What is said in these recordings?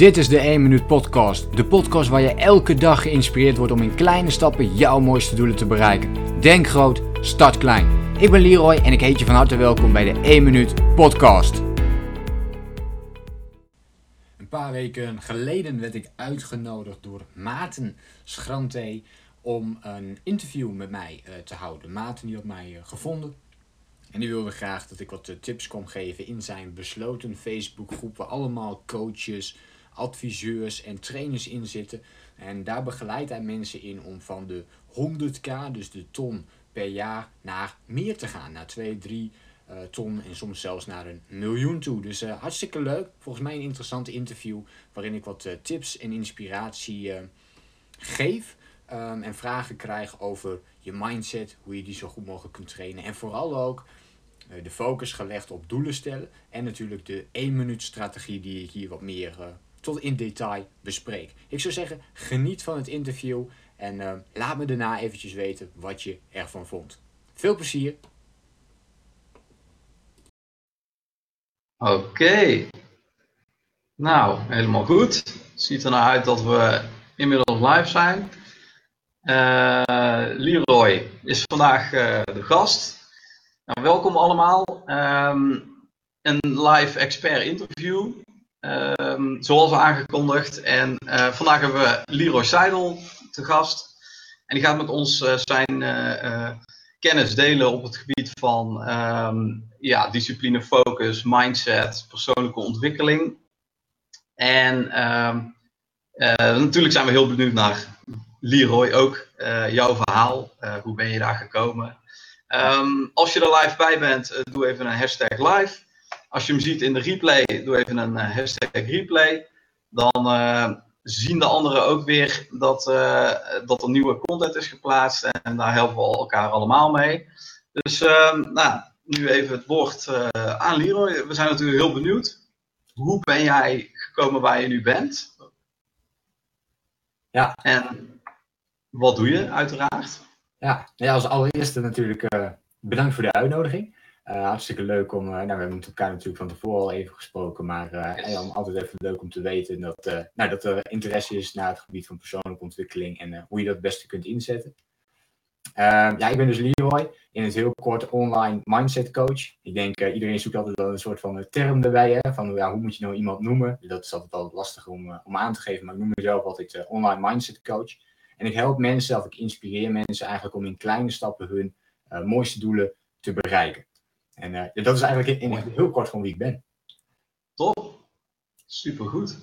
Dit is de 1 Minuut Podcast. De podcast waar je elke dag geïnspireerd wordt om in kleine stappen jouw mooiste doelen te bereiken. Denk groot, start klein. Ik ben Leroy en ik heet je van harte welkom bij de 1 Minuut Podcast. Een paar weken geleden werd ik uitgenodigd door Maarten Schrante om een interview met mij uh, te houden. Maarten die had mij uh, gevonden en die wilde graag dat ik wat uh, tips kon geven in zijn besloten Facebookgroep waar allemaal coaches, adviseurs en trainers in zitten. En daar begeleidt hij mensen in om van de 100k, dus de ton per jaar, naar meer te gaan. Naar 2, 3 uh, ton en soms zelfs naar een miljoen toe. Dus uh, hartstikke leuk. Volgens mij een interessant interview waarin ik wat uh, tips en inspiratie geef. Um, en vragen krijg over je mindset, hoe je die zo goed mogelijk kunt trainen. En vooral ook de focus gelegd op doelen stellen. En natuurlijk de 1 minuut strategie die ik hier wat meer tot in detail bespreek. Ik zou zeggen, geniet van het interview en uh, laat me daarna eventjes weten wat je ervan vond. Veel plezier! Oké. Nou, helemaal goed. Ziet er nou uit dat we inmiddels live zijn. Uh, Leroy is vandaag uh, de gast. Nou, welkom allemaal. Um, een live expert interview. Um, zoals aangekondigd. En uh, vandaag hebben we Leroy Seidel te gast. En die gaat met ons uh, zijn uh, kennis delen op het gebied van um, ja, discipline, focus, mindset, persoonlijke ontwikkeling. En um, natuurlijk zijn we heel benieuwd naar Leroy ook, jouw verhaal. hoe ben je daar gekomen? als je er live bij bent, doe even een hashtag live. Als je hem ziet in de replay, doe even een uh, hashtag replay. Dan uh, zien de anderen ook weer dat, uh, dat er nieuwe content is geplaatst. En daar helpen we elkaar allemaal mee. Dus ehm, nou, nu even het woord aan Leroy. We zijn natuurlijk heel benieuwd. Hoe ben jij gekomen waar je nu bent? Ja. En wat doe je uiteraard? Ja, ja als allereerste natuurlijk bedankt voor de uitnodiging. Uh, hartstikke leuk om, uh, nou we hebben met elkaar natuurlijk van tevoren al even gesproken, maar uh, yes. altijd even leuk om te weten dat, nou, dat er interesse is naar het gebied van persoonlijke ontwikkeling en hoe je dat het beste kunt inzetten. Ehm, ja, ik ben dus Leroy, in het heel kort online mindset coach. Ik denk iedereen zoekt altijd wel een soort van term erbij, hè, van ja, hoe moet je nou iemand noemen? Dat is altijd wel lastig om, om aan te geven, maar ik noem mezelf altijd online mindset coach. En ik help mensen, of ik inspireer mensen eigenlijk om in kleine stappen hun mooiste doelen te bereiken. En uh, dat is eigenlijk in, in, heel kort van wie ik ben. Top, supergoed.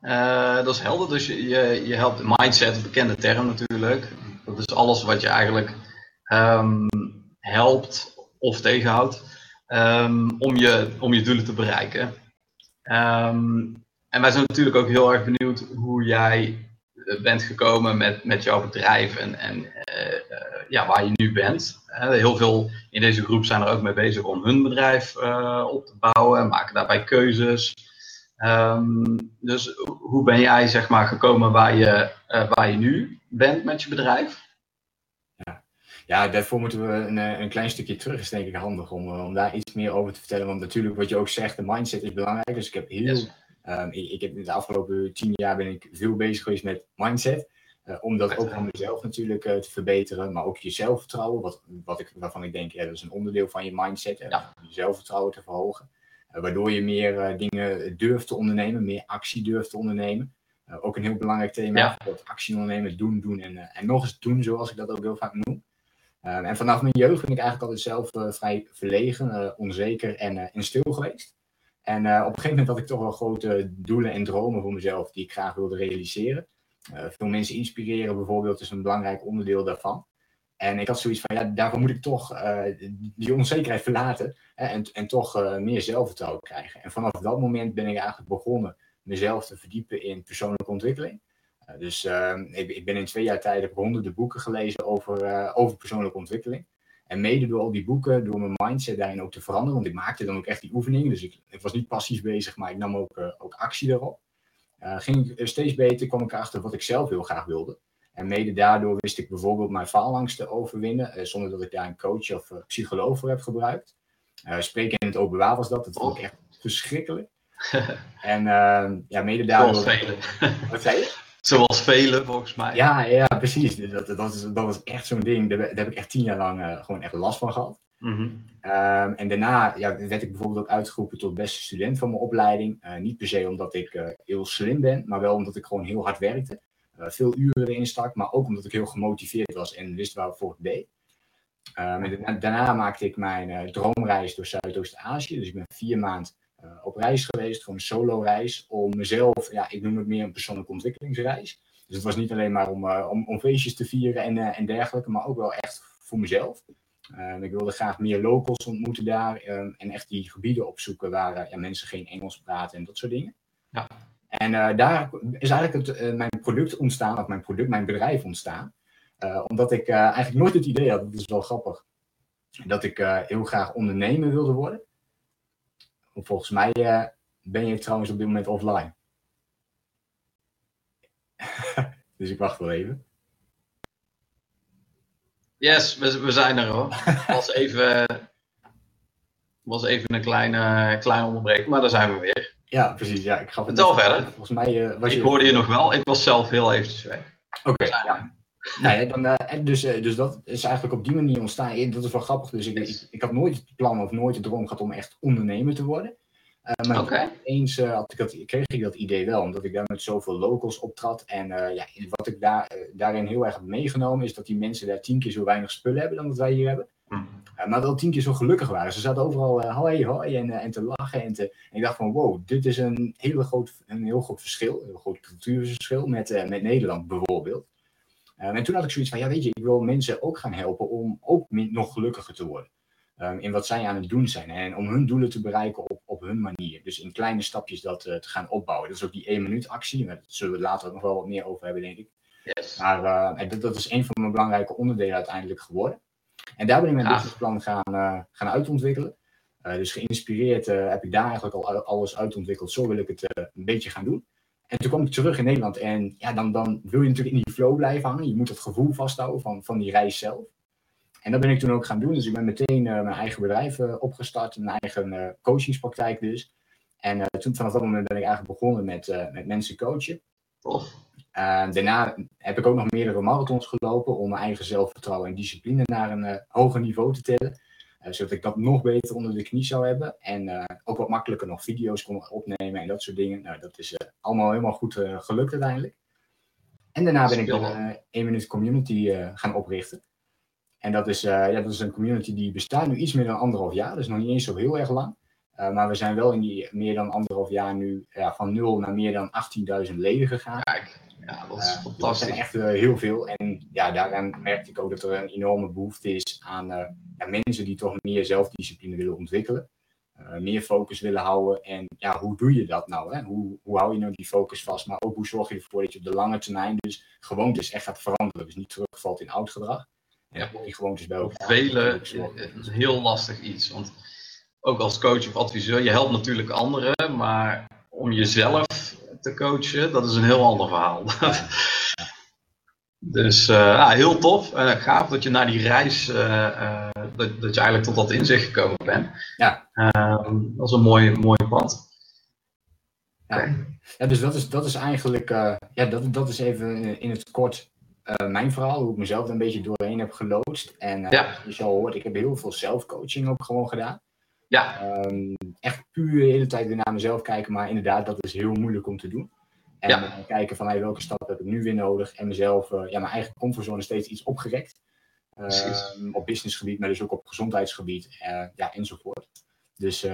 Uh, dat is helder, dus je, je, je helpt mindset, een bekende term natuurlijk. Dat is alles wat je eigenlijk um, helpt of tegenhoudt um, om, je, om je doelen te bereiken. Um, en wij zijn natuurlijk ook heel erg benieuwd hoe jij bent gekomen met, met jouw bedrijf en, en uh, ja, waar je nu bent. heel veel in deze groep zijn er ook mee bezig om hun bedrijf op te bouwen, maken daarbij keuzes. Um, dus hoe ben jij zeg maar, gekomen waar je, waar je nu bent met je bedrijf? Ja, ja daarvoor moeten we een, een klein stukje terug. is denk ik handig om, om daar iets meer over te vertellen. Want natuurlijk, wat je ook zegt, de mindset is belangrijk. Dus ik heb heel. Yes. Um, ik, ik heb in de afgelopen tien jaar ben ik veel bezig geweest met mindset. Uh, om dat ook van mezelf natuurlijk uh, te verbeteren, maar ook je zelfvertrouwen, wat, wat ik, waarvan ik denk, ja, dat is een onderdeel van je mindset, hè, ja. je zelfvertrouwen te verhogen. Uh, waardoor je meer dingen durft te ondernemen, meer actie durft te ondernemen. ook een heel belangrijk thema, ja. actie ondernemen, doen, doen en, en nog eens doen, zoals ik dat ook heel vaak noem. en vanaf mijn jeugd ben ik eigenlijk altijd zelf vrij verlegen, onzeker en, en stil geweest. En op een gegeven moment had ik toch wel grote doelen en dromen voor mezelf die ik graag wilde realiseren. Uh, veel mensen inspireren bijvoorbeeld is een belangrijk onderdeel daarvan. En ik had zoiets van, ja, daarvoor moet ik toch uh, die onzekerheid verlaten hè, en, en toch meer zelfvertrouwen krijgen. En vanaf dat moment ben ik eigenlijk begonnen mezelf te verdiepen in persoonlijke ontwikkeling. dus ik, ik, ben in twee jaar tijd heb honderden boeken gelezen over, over persoonlijke ontwikkeling. En mede door al die boeken, door mijn mindset daarin ook te veranderen, want ik maakte dan ook echt die oefeningen. Dus ik, ik was niet passief bezig, maar ik nam ook, ook actie daarop. Uh, ging ik steeds beter, kwam ik erachter wat ik zelf heel graag wilde. En mede daardoor wist ik bijvoorbeeld mijn faalangst te overwinnen, uh, zonder dat ik daar een coach of psycholoog voor heb gebruikt. spreken in het openbaar was dat, dat vond ik echt verschrikkelijk. en ja, mede daardoor... Wat zei je? Zoals velen, volgens mij. Ja, ja precies. Dus dat, dat, is, dat was echt zo'n ding. Daar, daar, heb ik echt tien jaar lang uh, gewoon echt last van gehad. Mm -hmm. en daarna ja, werd ik bijvoorbeeld ook uitgeroepen tot beste student van mijn opleiding. Uh, niet per se omdat ik uh, heel slim ben, maar wel omdat ik gewoon heel hard werkte. veel uren erin stak, maar ook omdat ik heel gemotiveerd was en wist waarvoor ik deed. Um, en daarna, daarna, maakte ik mijn droomreis door Zuidoost-Azië. Dus ik ben vier maanden op reis geweest, gewoon een solo-reis. Om mezelf, ja, ik noem het meer een persoonlijke ontwikkelingsreis. Dus het was niet alleen maar om, om, om feestjes te vieren en, en dergelijke, maar ook wel echt voor mezelf. Uh, ik wilde graag meer locals ontmoeten daar en echt die gebieden opzoeken waar uh, ja, mensen geen Engels praten en dat soort dingen. Ja. En daar is eigenlijk het, mijn product ontstaan, of mijn product, mijn bedrijf ontstaan. omdat ik eigenlijk nooit het idee had, dat is wel grappig, dat ik heel graag ondernemer wilde worden. Volgens mij ben je trouwens op dit moment offline. dus ik wacht wel even. Yes, we, we zijn er hoor. was even, was even een kleine, kleine onderbreking, maar daar zijn we weer. Ja, precies. Ja, ik gaf het Vertel verder. Volgens mij uh, was ik hoorde je nog wel. Ik was zelf heel eventjes weg. Oké, okay, ja. Nou ja, dan, uh, dus, uh, dus dat is eigenlijk op die manier ontstaan. Dat is wel grappig. Dus ik, ik, ik, had nooit het plan of nooit de droom gehad om echt ondernemer te worden. Uh, maar okay. eens had ik dat, kreeg ik dat idee wel, omdat ik daar met zoveel locals optrad. En ja, wat ik daar, daarin heel erg heb meegenomen, is dat die mensen daar tien keer zo weinig spullen hebben dan dat wij hier hebben. Mm. maar wel tien keer zo gelukkig waren. Ze zaten overal hoi, hoi en, en te lachen. En, te, en ik dacht van wow, dit is een, hele groot, een heel groot verschil, een heel groot cultuurverschil met, met Nederland bijvoorbeeld. En toen had ik zoiets van, ja weet je, ik wil mensen ook gaan helpen om ook nog gelukkiger te worden. Um, in wat zij aan het doen zijn. En om hun doelen te bereiken op, op hun manier. Dus in kleine stapjes dat uh, te gaan opbouwen. Dat is ook die 1 minuut actie. Daar zullen we later ook nog wel wat meer over hebben, denk ik. Yes. Maar uh, dat, dat, is een van mijn belangrijke onderdelen uiteindelijk geworden. En daar ben ik mijn Ja. businessplan gaan, uh, gaan uitontwikkelen. dus geïnspireerd heb ik daar eigenlijk al alles uitontwikkeld. Zo wil ik het een beetje gaan doen. En toen kwam ik terug in Nederland. En ja, dan, dan wil je natuurlijk in die flow blijven hangen. Je moet het gevoel vasthouden van, van die reis zelf. En dat ben ik toen ook gaan doen. Dus ik ben meteen uh, mijn eigen bedrijf uh, opgestart, een eigen uh, coachingspraktijk dus. En toen vanaf dat moment ben ik eigenlijk begonnen met, met mensen coachen. Tof. daarna heb ik ook nog meerdere marathons gelopen om mijn eigen zelfvertrouwen en discipline naar een hoger niveau te tillen. Zodat ik dat nog beter onder de knie zou hebben. En ook wat makkelijker nog video's kon opnemen en dat soort dingen. Nou, dat is allemaal helemaal goed gelukt uiteindelijk. En daarna ben ik een 1 minuut community gaan oprichten. En dat is, ja, dat is een community die bestaat nu iets meer dan anderhalf jaar. Dus nog niet eens zo heel erg lang. Uh, maar we zijn wel in die meer dan anderhalf jaar nu ja, van nul naar meer dan 18.000 leden gegaan. Kijk, ja, dat is uh, fantastisch. Dat zijn echt heel veel. En ja, daaraan merkte ik ook dat er een enorme behoefte is aan ja, mensen die toch meer zelfdiscipline willen ontwikkelen. meer focus willen houden. En ja, hoe doe je dat nou? Hè? Hoe, hoe hou je nou die focus vast? Maar ook hoe zorg je ervoor dat je op de lange termijn dus gewoontes echt gaat veranderen. Dus niet terugvalt in oud gedrag. Ja. Die gewoontes bij elkaar. Velen een heel lastig iets. Want ook als coach of adviseur, je helpt natuurlijk anderen, maar om jezelf te coachen, dat is een heel ander verhaal. dus ja, heel tof. Uh, gaaf dat je na die reis, uh, dat, dat je eigenlijk tot dat inzicht gekomen bent. Ja. Ehm, dat is een mooi, mooi pad. Ja. Ja, dus dat is, dat is eigenlijk, ja, dat, dat is even in het kort uh, mijn verhaal, hoe ik mezelf een beetje doorheen heb geloodst. En uh, ja. je zal hoort, ik heb heel veel zelfcoaching ook gewoon gedaan. Ja. Um, echt puur de hele tijd weer naar mezelf kijken, maar inderdaad, dat is heel moeilijk om te doen. En ja. uh, kijken van hey, welke stap heb ik nu weer nodig en mezelf, ja, mijn eigen comfortzone steeds iets opgerekt. Ehm, op businessgebied, maar dus ook op gezondheidsgebied, ja, enzovoort. Dus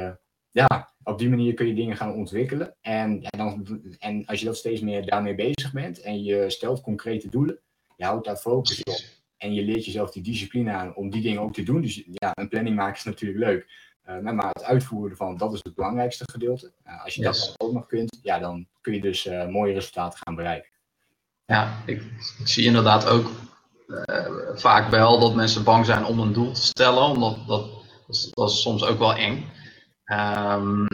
ja, op die manier kun je dingen gaan ontwikkelen. En, ja, dan, en als je dat steeds meer daarmee bezig bent en je stelt concrete doelen, je houdt daar focus op. En je leert jezelf die discipline aan om die dingen ook te doen. Dus ja, een planning maken is natuurlijk leuk. Maar het uitvoeren ervan, dat is het belangrijkste gedeelte. Uh, als je Yes. dat ook nog kunt, ja, dan kun je dus uh, mooie resultaten gaan bereiken. Ja, ik, ik zie inderdaad ook eh, vaak wel dat mensen bang zijn om een doel te stellen, omdat dat, dat, is, dat is soms ook wel eng. Ehm,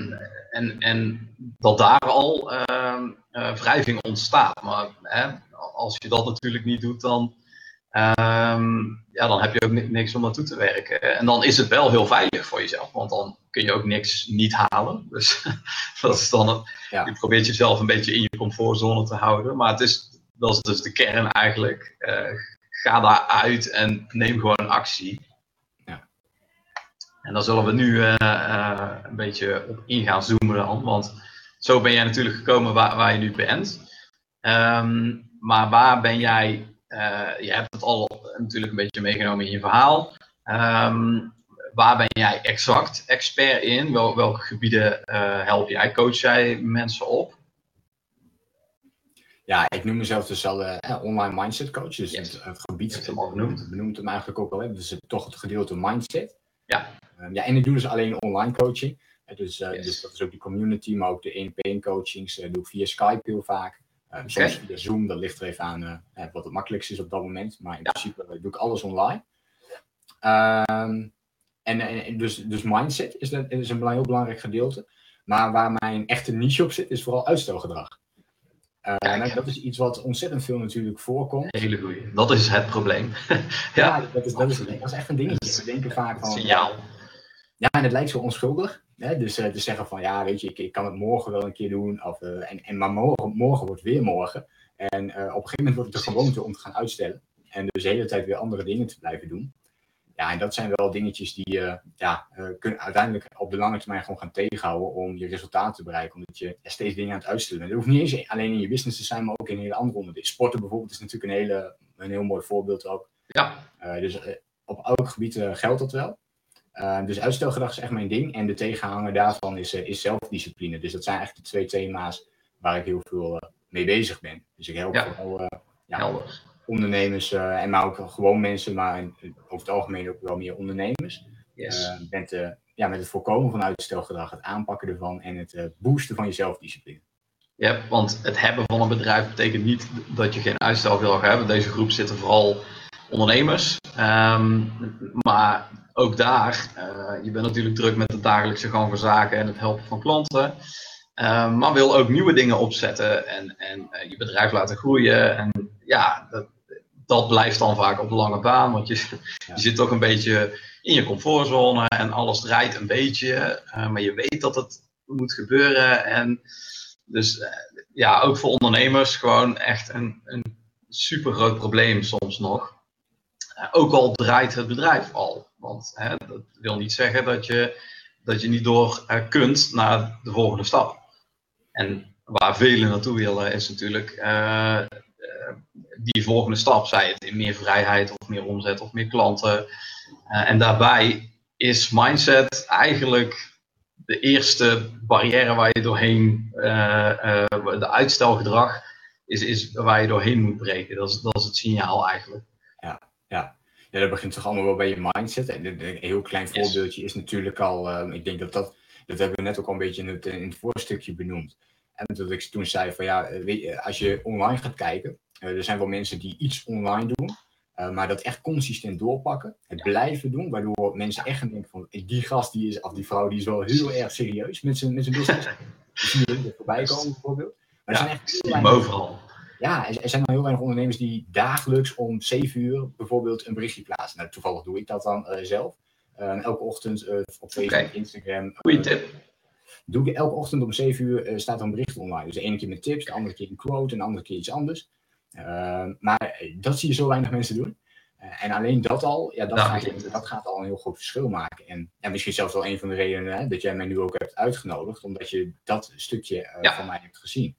en, en dat daar al ehm, eh, wrijving ontstaat. Maar hè, als je dat natuurlijk niet doet, dan ehm, ja, dan heb je ook niks om naartoe te werken. En dan is het wel heel veilig voor jezelf, want dan kun je ook niks niet halen. Dus dat is dan, ja. je probeert jezelf een beetje in je comfortzone te houden. Maar het is, dat is dus de kern eigenlijk. Uh, ga daaruit en neem gewoon actie. Ja. En dan zullen we nu uh, uh, een beetje op in gaan zoomen dan, want zo ben jij natuurlijk gekomen waar, waar je nu bent. Um, maar waar ben jij, je hebt het al natuurlijk een beetje meegenomen in je verhaal. Um, waar ben jij exact expert in? Wel, welke gebieden uh, help jij? Coach jij mensen op? Ja, ik noem mezelf dus al uh, online mindset coach. Dus het, het, gebied het benoemd. benoemt hem eigenlijk ook al. Dus het, toch het gedeelte mindset. Ja. Um, ja, en ik doe dus alleen online coaching. Dus, uh, yes. dus dat is ook die community, maar ook de 1 op 1 coachings doe ik via Skype heel vaak. Soms via Zoom, dat ligt er even aan uh, wat het makkelijkste is op dat moment. Maar in ja. principe doe ik alles online. Um, en, en, dus, dus mindset is, dat, is een heel belangrijk gedeelte. Maar waar mijn echte niche op zit, is vooral uitstelgedrag. Uh, nou, dat is iets wat ontzettend veel natuurlijk voorkomt. Hele goeie. Dat is het probleem. ja, ja dat, is, dat, is, dat is echt een dingetje. We denken vaak van... Signaal. Ja, en het lijkt zo onschuldig. Hè? Dus uh, te zeggen van, ja, weet je, ik, ik kan het morgen wel een keer doen. Of, uh, en, en, maar morgen, morgen wordt weer morgen. En op een gegeven moment wordt het de gewoonte om te gaan uitstellen. En dus de hele tijd weer andere dingen te blijven doen. Ja, en dat zijn wel dingetjes die je ja, kunnen uiteindelijk op de lange termijn gewoon gaan tegenhouden om je resultaten te bereiken. Omdat je steeds dingen aan het uitstellen bent. Dat hoeft niet eens alleen in je business te zijn, maar ook in hele andere onderdelen. Sporten bijvoorbeeld is natuurlijk een, hele, een heel mooi voorbeeld ook. Ja. Uh, dus op elk gebied geldt dat wel. Uh, dus uitstelgedrag is echt mijn ding. En de tegenhanger daarvan is, uh, is zelfdiscipline. Dus dat zijn eigenlijk de twee thema's waar ik heel veel uh, mee bezig ben. Dus ik help ja. vooral ja, ondernemers en maar ook gewoon mensen, maar over het algemeen ook wel meer ondernemers. Yes. met, ja, met het voorkomen van uitstelgedrag, het aanpakken ervan en het boosten van je zelfdiscipline. Ja, want het hebben van een bedrijf betekent niet dat je geen uitstel wil hebben. Deze groep zitten vooral ondernemers. Um, maar ook daar, uh, je bent natuurlijk druk met de dagelijkse gang van zaken en het helpen van klanten. Uh, maar wil ook nieuwe dingen opzetten en, en uh, je bedrijf laten groeien. En ja, dat, dat blijft dan vaak op de lange baan, want je, je zit toch een beetje in je comfortzone en alles draait een beetje. maar je weet dat het moet gebeuren. En dus ja, ook voor ondernemers gewoon echt een, een super groot probleem soms nog. Ook al draait het bedrijf al. Want hè, dat wil niet zeggen dat je, dat je niet door uh, kunt naar de volgende stap. En waar velen naartoe willen is natuurlijk uh, die volgende stap. Zij het in meer vrijheid of meer omzet of meer klanten. en daarbij is mindset eigenlijk de eerste barrière waar je doorheen, de uitstelgedrag, is, is waar je doorheen moet breken. Dat is, dat is het signaal eigenlijk. Ja, ja. Ja, dat begint toch allemaal wel bij je mindset. En een heel klein voorbeeldje is natuurlijk al, uh, ik denk dat dat, dat hebben we net ook al een beetje in het, in het voorstukje benoemd. En dat ik toen zei van ja, je, als je online gaat kijken, uh, er zijn wel mensen die iets online doen, uh, maar dat echt consistent doorpakken, het blijven doen, waardoor mensen echt gaan denken van die gast die is, of die vrouw die is wel heel erg serieus met zijn, met zijn business. Die zie je voorbij komen bijvoorbeeld. Maar ja, zijn echt overal ja, er zijn al heel weinig ondernemers die dagelijks om 7 uur bijvoorbeeld een berichtje plaatsen. Nou, toevallig doe ik dat dan uh, zelf. Uh, elke ochtend uh, op Facebook, okay. Instagram. Goeie tip. Doe ik elke ochtend om 7 uur staat er een bericht online. Dus de ene keer met tips, de andere keer een quote en de andere keer iets anders. maar dat zie je zo weinig mensen doen. en alleen dat al, ja, dat, nou, gaat, dat gaat al een heel groot verschil maken. En, en misschien zelfs wel een van de redenen hè, dat jij mij nu ook hebt uitgenodigd, omdat je dat stukje ja. van mij hebt gezien.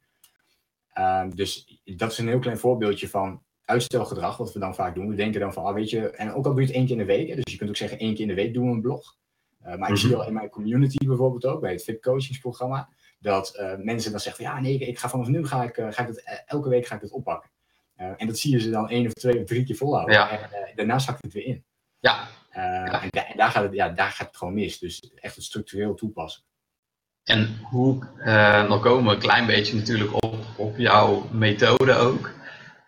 Um, dus dat is een heel klein voorbeeldje van uitstelgedrag, wat we dan vaak doen. We denken dan van, ah, weet je, en ook al doe je het één keer in de week, hè, dus je kunt ook zeggen één keer in de week doen we een blog. Uh, maar mm -hmm. ik zie mhm. al in mijn community bijvoorbeeld ook, bij het VIP coachingsprogramma, dat uh, mensen dan zeggen van, ja, nee, ik ga vanaf nu ga ik, uh, ga ik het, elke week ga ik het oppakken. en dat zie je ze dan één of twee of drie keer volhouden. Ja. En daarna zakt het weer in. Ja. ja. En, da en, daar, gaat het, ja, daar gaat het gewoon mis. Dus echt het structureel toepassen. En hoe, uh, dan komen we een klein beetje natuurlijk op, op jouw methode ook.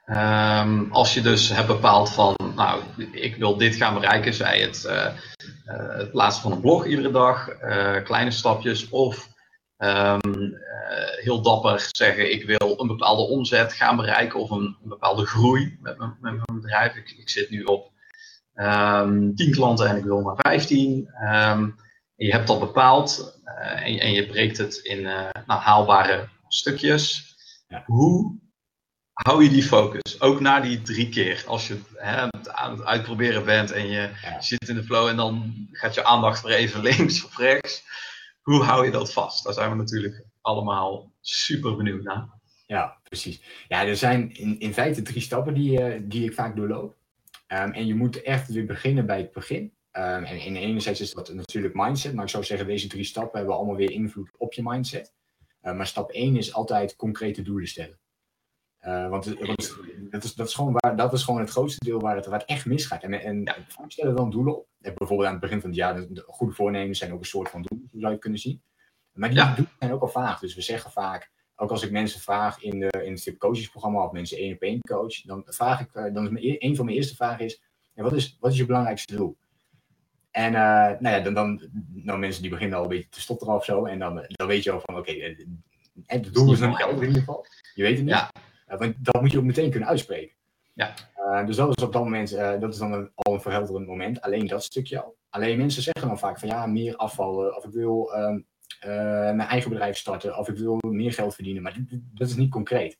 Um, als je dus hebt bepaald van, nou, ik wil dit gaan bereiken, zij het, uh, uh, het plaatsen van een blog iedere dag, kleine stapjes, of Ehm, heel dapper zeggen: ik wil een bepaalde omzet gaan bereiken of een, bepaalde groei met, met mijn bedrijf. Ik, zit nu op um, 10 klanten en ik wil naar 15. Je hebt dat bepaald en, en, je breekt het in nou, haalbare stukjes. Ja. Hoe hou je die focus. Ook na die drie keer. Als je hè, aan het uitproberen bent en je zit in de flow en dan gaat je aandacht weer even links of rechts. Hoe hou je dat vast? Daar zijn we natuurlijk allemaal super benieuwd naar. Ja, precies. Ja, er zijn in, in feite drie stappen die, uh, die ik vaak doorloop. Um, en je moet echt weer beginnen bij het begin. Um, en, en enerzijds is dat natuurlijk mindset, maar ik zou zeggen, deze drie stappen hebben allemaal weer invloed op je mindset. Uh, maar stap 1 is altijd concrete doelen stellen. Uh, want, dat, is, dat, is gewoon waar, dat is gewoon het grootste deel waar het, waar het echt misgaat. En, en ja. stellen dan doelen op. Bijvoorbeeld aan het begin van het jaar, de, goede voornemens zijn ook een soort van doelen, zou je kunnen zien. Maar die doelen zijn ook al vaag. Dus we zeggen vaak, ook als ik mensen vraag in, de, in het coachesprogramma of mensen één op één coach, dan vraag ik, eh, dan is mijn, een van mijn eerste vragen is, ja, wat is, wat is je belangrijkste doel? En uh, nou ja, dan, dan nou, mensen die beginnen al een beetje te stotteren of zo, en dan, dan weet je al van, oké, okay, het doel is niet helder in ieder geval. Je weet het niet. Ja. Uh, want dat moet je ook meteen kunnen uitspreken. Ja. Uh, dus dat is op dat moment, dat is dan een, al een verhelderend moment. Alleen dat stukje al. Alleen mensen zeggen dan vaak van ja, meer afvallen. Of ik wil ehm, mijn eigen bedrijf starten. Of ik wil meer geld verdienen. Maar dat is niet concreet.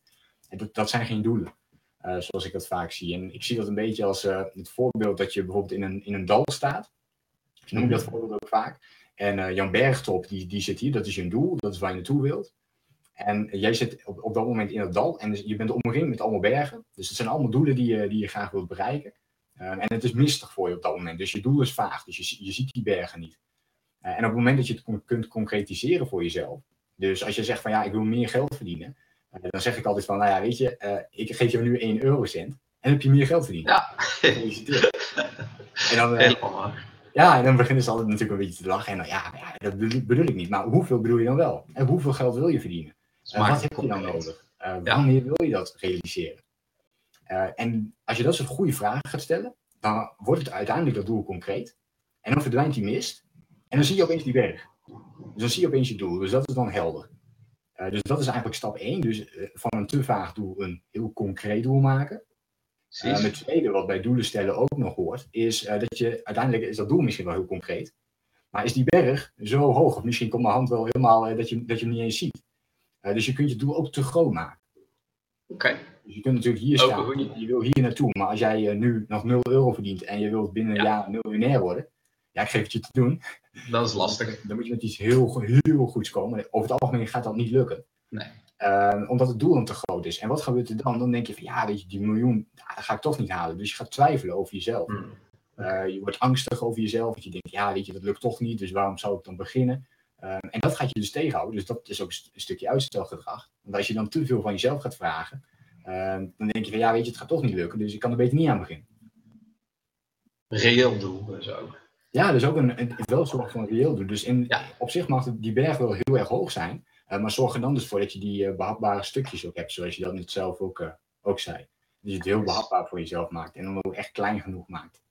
En dat, dat zijn geen doelen. zoals ik dat vaak zie. En ik zie dat een beetje als het voorbeeld dat je bijvoorbeeld in een, in een dal staat. Ik noem dat voorbeeld ook vaak. En Jan Bergtop, die, die zit hier. Dat is je doel. Dat is waar je naartoe wilt. En jij zit op, op dat moment in het dal en je bent omringd met allemaal bergen. Dus het zijn allemaal doelen die je, die je graag wilt bereiken. Uh, en het is mistig voor je op dat moment. Dus je doel is vaag. Dus je, je ziet die bergen niet. Uh, en op het moment dat je het kunt concretiseren voor jezelf. Dus als je zegt van ja, ik wil meer geld verdienen. Uh, dan zeg ik altijd van, nou ja, weet je, ik geef je nu 1 eurocent. En heb je meer geld verdiend. Ja. Gefeliciteerd. en dan, ja, en dan beginnen ze altijd natuurlijk een beetje te lachen. En dan, ja, ja, dat bedoel ik niet. Maar hoeveel bedoel je dan wel? En hoeveel geld wil je verdienen? Uh, wat heb je dan nodig? Uh, wanneer wil je dat realiseren? Uh, en als je dat soort goede vragen gaat stellen, dan wordt het uiteindelijk dat doel concreet. En dan verdwijnt die mist. En dan zie je opeens die berg. Dus dan zie je opeens je doel. Dus dat is dan helder. dus dat is eigenlijk stap 1. Dus van een te vaag doel een heel concreet doel maken. Uh, het tweede wat bij doelen stellen ook nog hoort, is dat je uiteindelijk is dat doel misschien wel heel concreet. Maar is die berg zo hoog, of misschien komt mijn hand wel helemaal dat, je, dat je hem niet eens ziet. Dus je kunt je doel ook te groot maken. Oké. Dus je kunt natuurlijk hier staan, je, je wil hier naartoe, maar als jij nu nog 0 euro verdient en je wilt binnen een jaar miljonair worden, ja, ik geef het je te doen. Dat is lastig. Dan moet je met iets heel, heel goeds komen. Over het algemeen gaat dat niet lukken. Nee. Uh, omdat het doel dan te groot is. En wat gebeurt er dan? Dan denk je van ja, je, die miljoen, dat ga ik toch niet halen. Dus je gaat twijfelen over jezelf. Hmm. Uh, je wordt angstig over jezelf. Want je denkt, ja, weet je, dat lukt toch niet. Dus waarom zou ik dan beginnen? Um, en dat gaat je dus tegenhouden. Dus dat is ook een stukje uitstelgedrag. Want als je dan te veel van jezelf gaat vragen, um, dan denk je van ja, weet je, het gaat toch niet lukken. Dus ik kan er beter niet aan beginnen. Reëel doel dus ook. Ja, dus ook een, een, wel soort van reëel doel. Dus in, ja. op zich mag die berg wel heel erg hoog zijn. Uh, maar zorg er dan dus voor dat je die uh, behapbare stukjes ook hebt, zoals je dat net zelf ook, uh, ook zei. Dus je het heel behapbaar voor jezelf maakt en dan ook echt klein genoeg maakt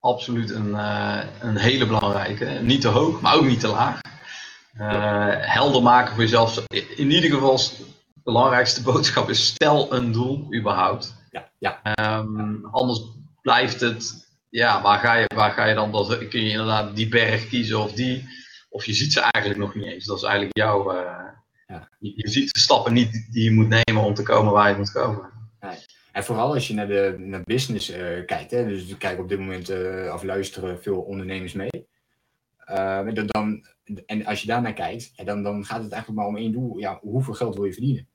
absoluut een, een hele belangrijke. Niet te hoog, maar ook niet te laag. Uh, helder maken voor jezelf. In ieder geval, de belangrijkste boodschap is: stel een doel überhaupt. Ja, ja. Um, anders blijft het, ja, waar ga je, waar ga je dan? Dat, kun je inderdaad die berg kiezen of die, of je ziet ze eigenlijk nog niet eens. Dat is eigenlijk jouw. Uh, ja. je, je, ziet de stappen niet die je moet nemen om te komen waar je moet komen. Nee. En vooral als je naar de naar business uh, kijkt, hè, dus kijk op dit moment uh, of luisteren veel ondernemers mee. Dan, en als je daarnaar kijkt, dan, dan gaat het eigenlijk maar om één doel. Ja, hoeveel geld wil je verdienen?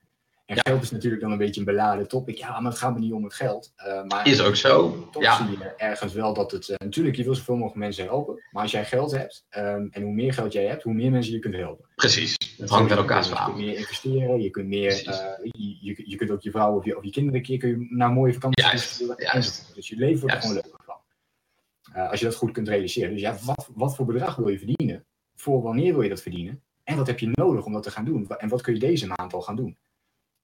En ja. geld is natuurlijk dan een beetje een beladen topic. Ja, maar het gaat me niet om het geld. Uh, maar is ook zo. Toch ja. zie je ergens wel dat het... Uh, natuurlijk, je wil zoveel mogelijk mensen helpen. Maar als jij geld hebt, um, en hoe meer geld jij hebt, hoe meer mensen je kunt helpen. Precies. Het hangt met elkaar samen. Je kunt meer investeren. Je kunt, meer, uh, je, je, je, kunt ook je vrouw of je, of je kinderen een keer kun je naar mooie vakanties juist, juist. Dus je leven wordt er gewoon leuker van. als je dat goed kunt realiseren. Dus ja, wat, wat voor bedrag wil je verdienen? Voor wanneer wil je dat verdienen? En wat heb je nodig om dat te gaan doen? En wat kun je deze maand al gaan doen?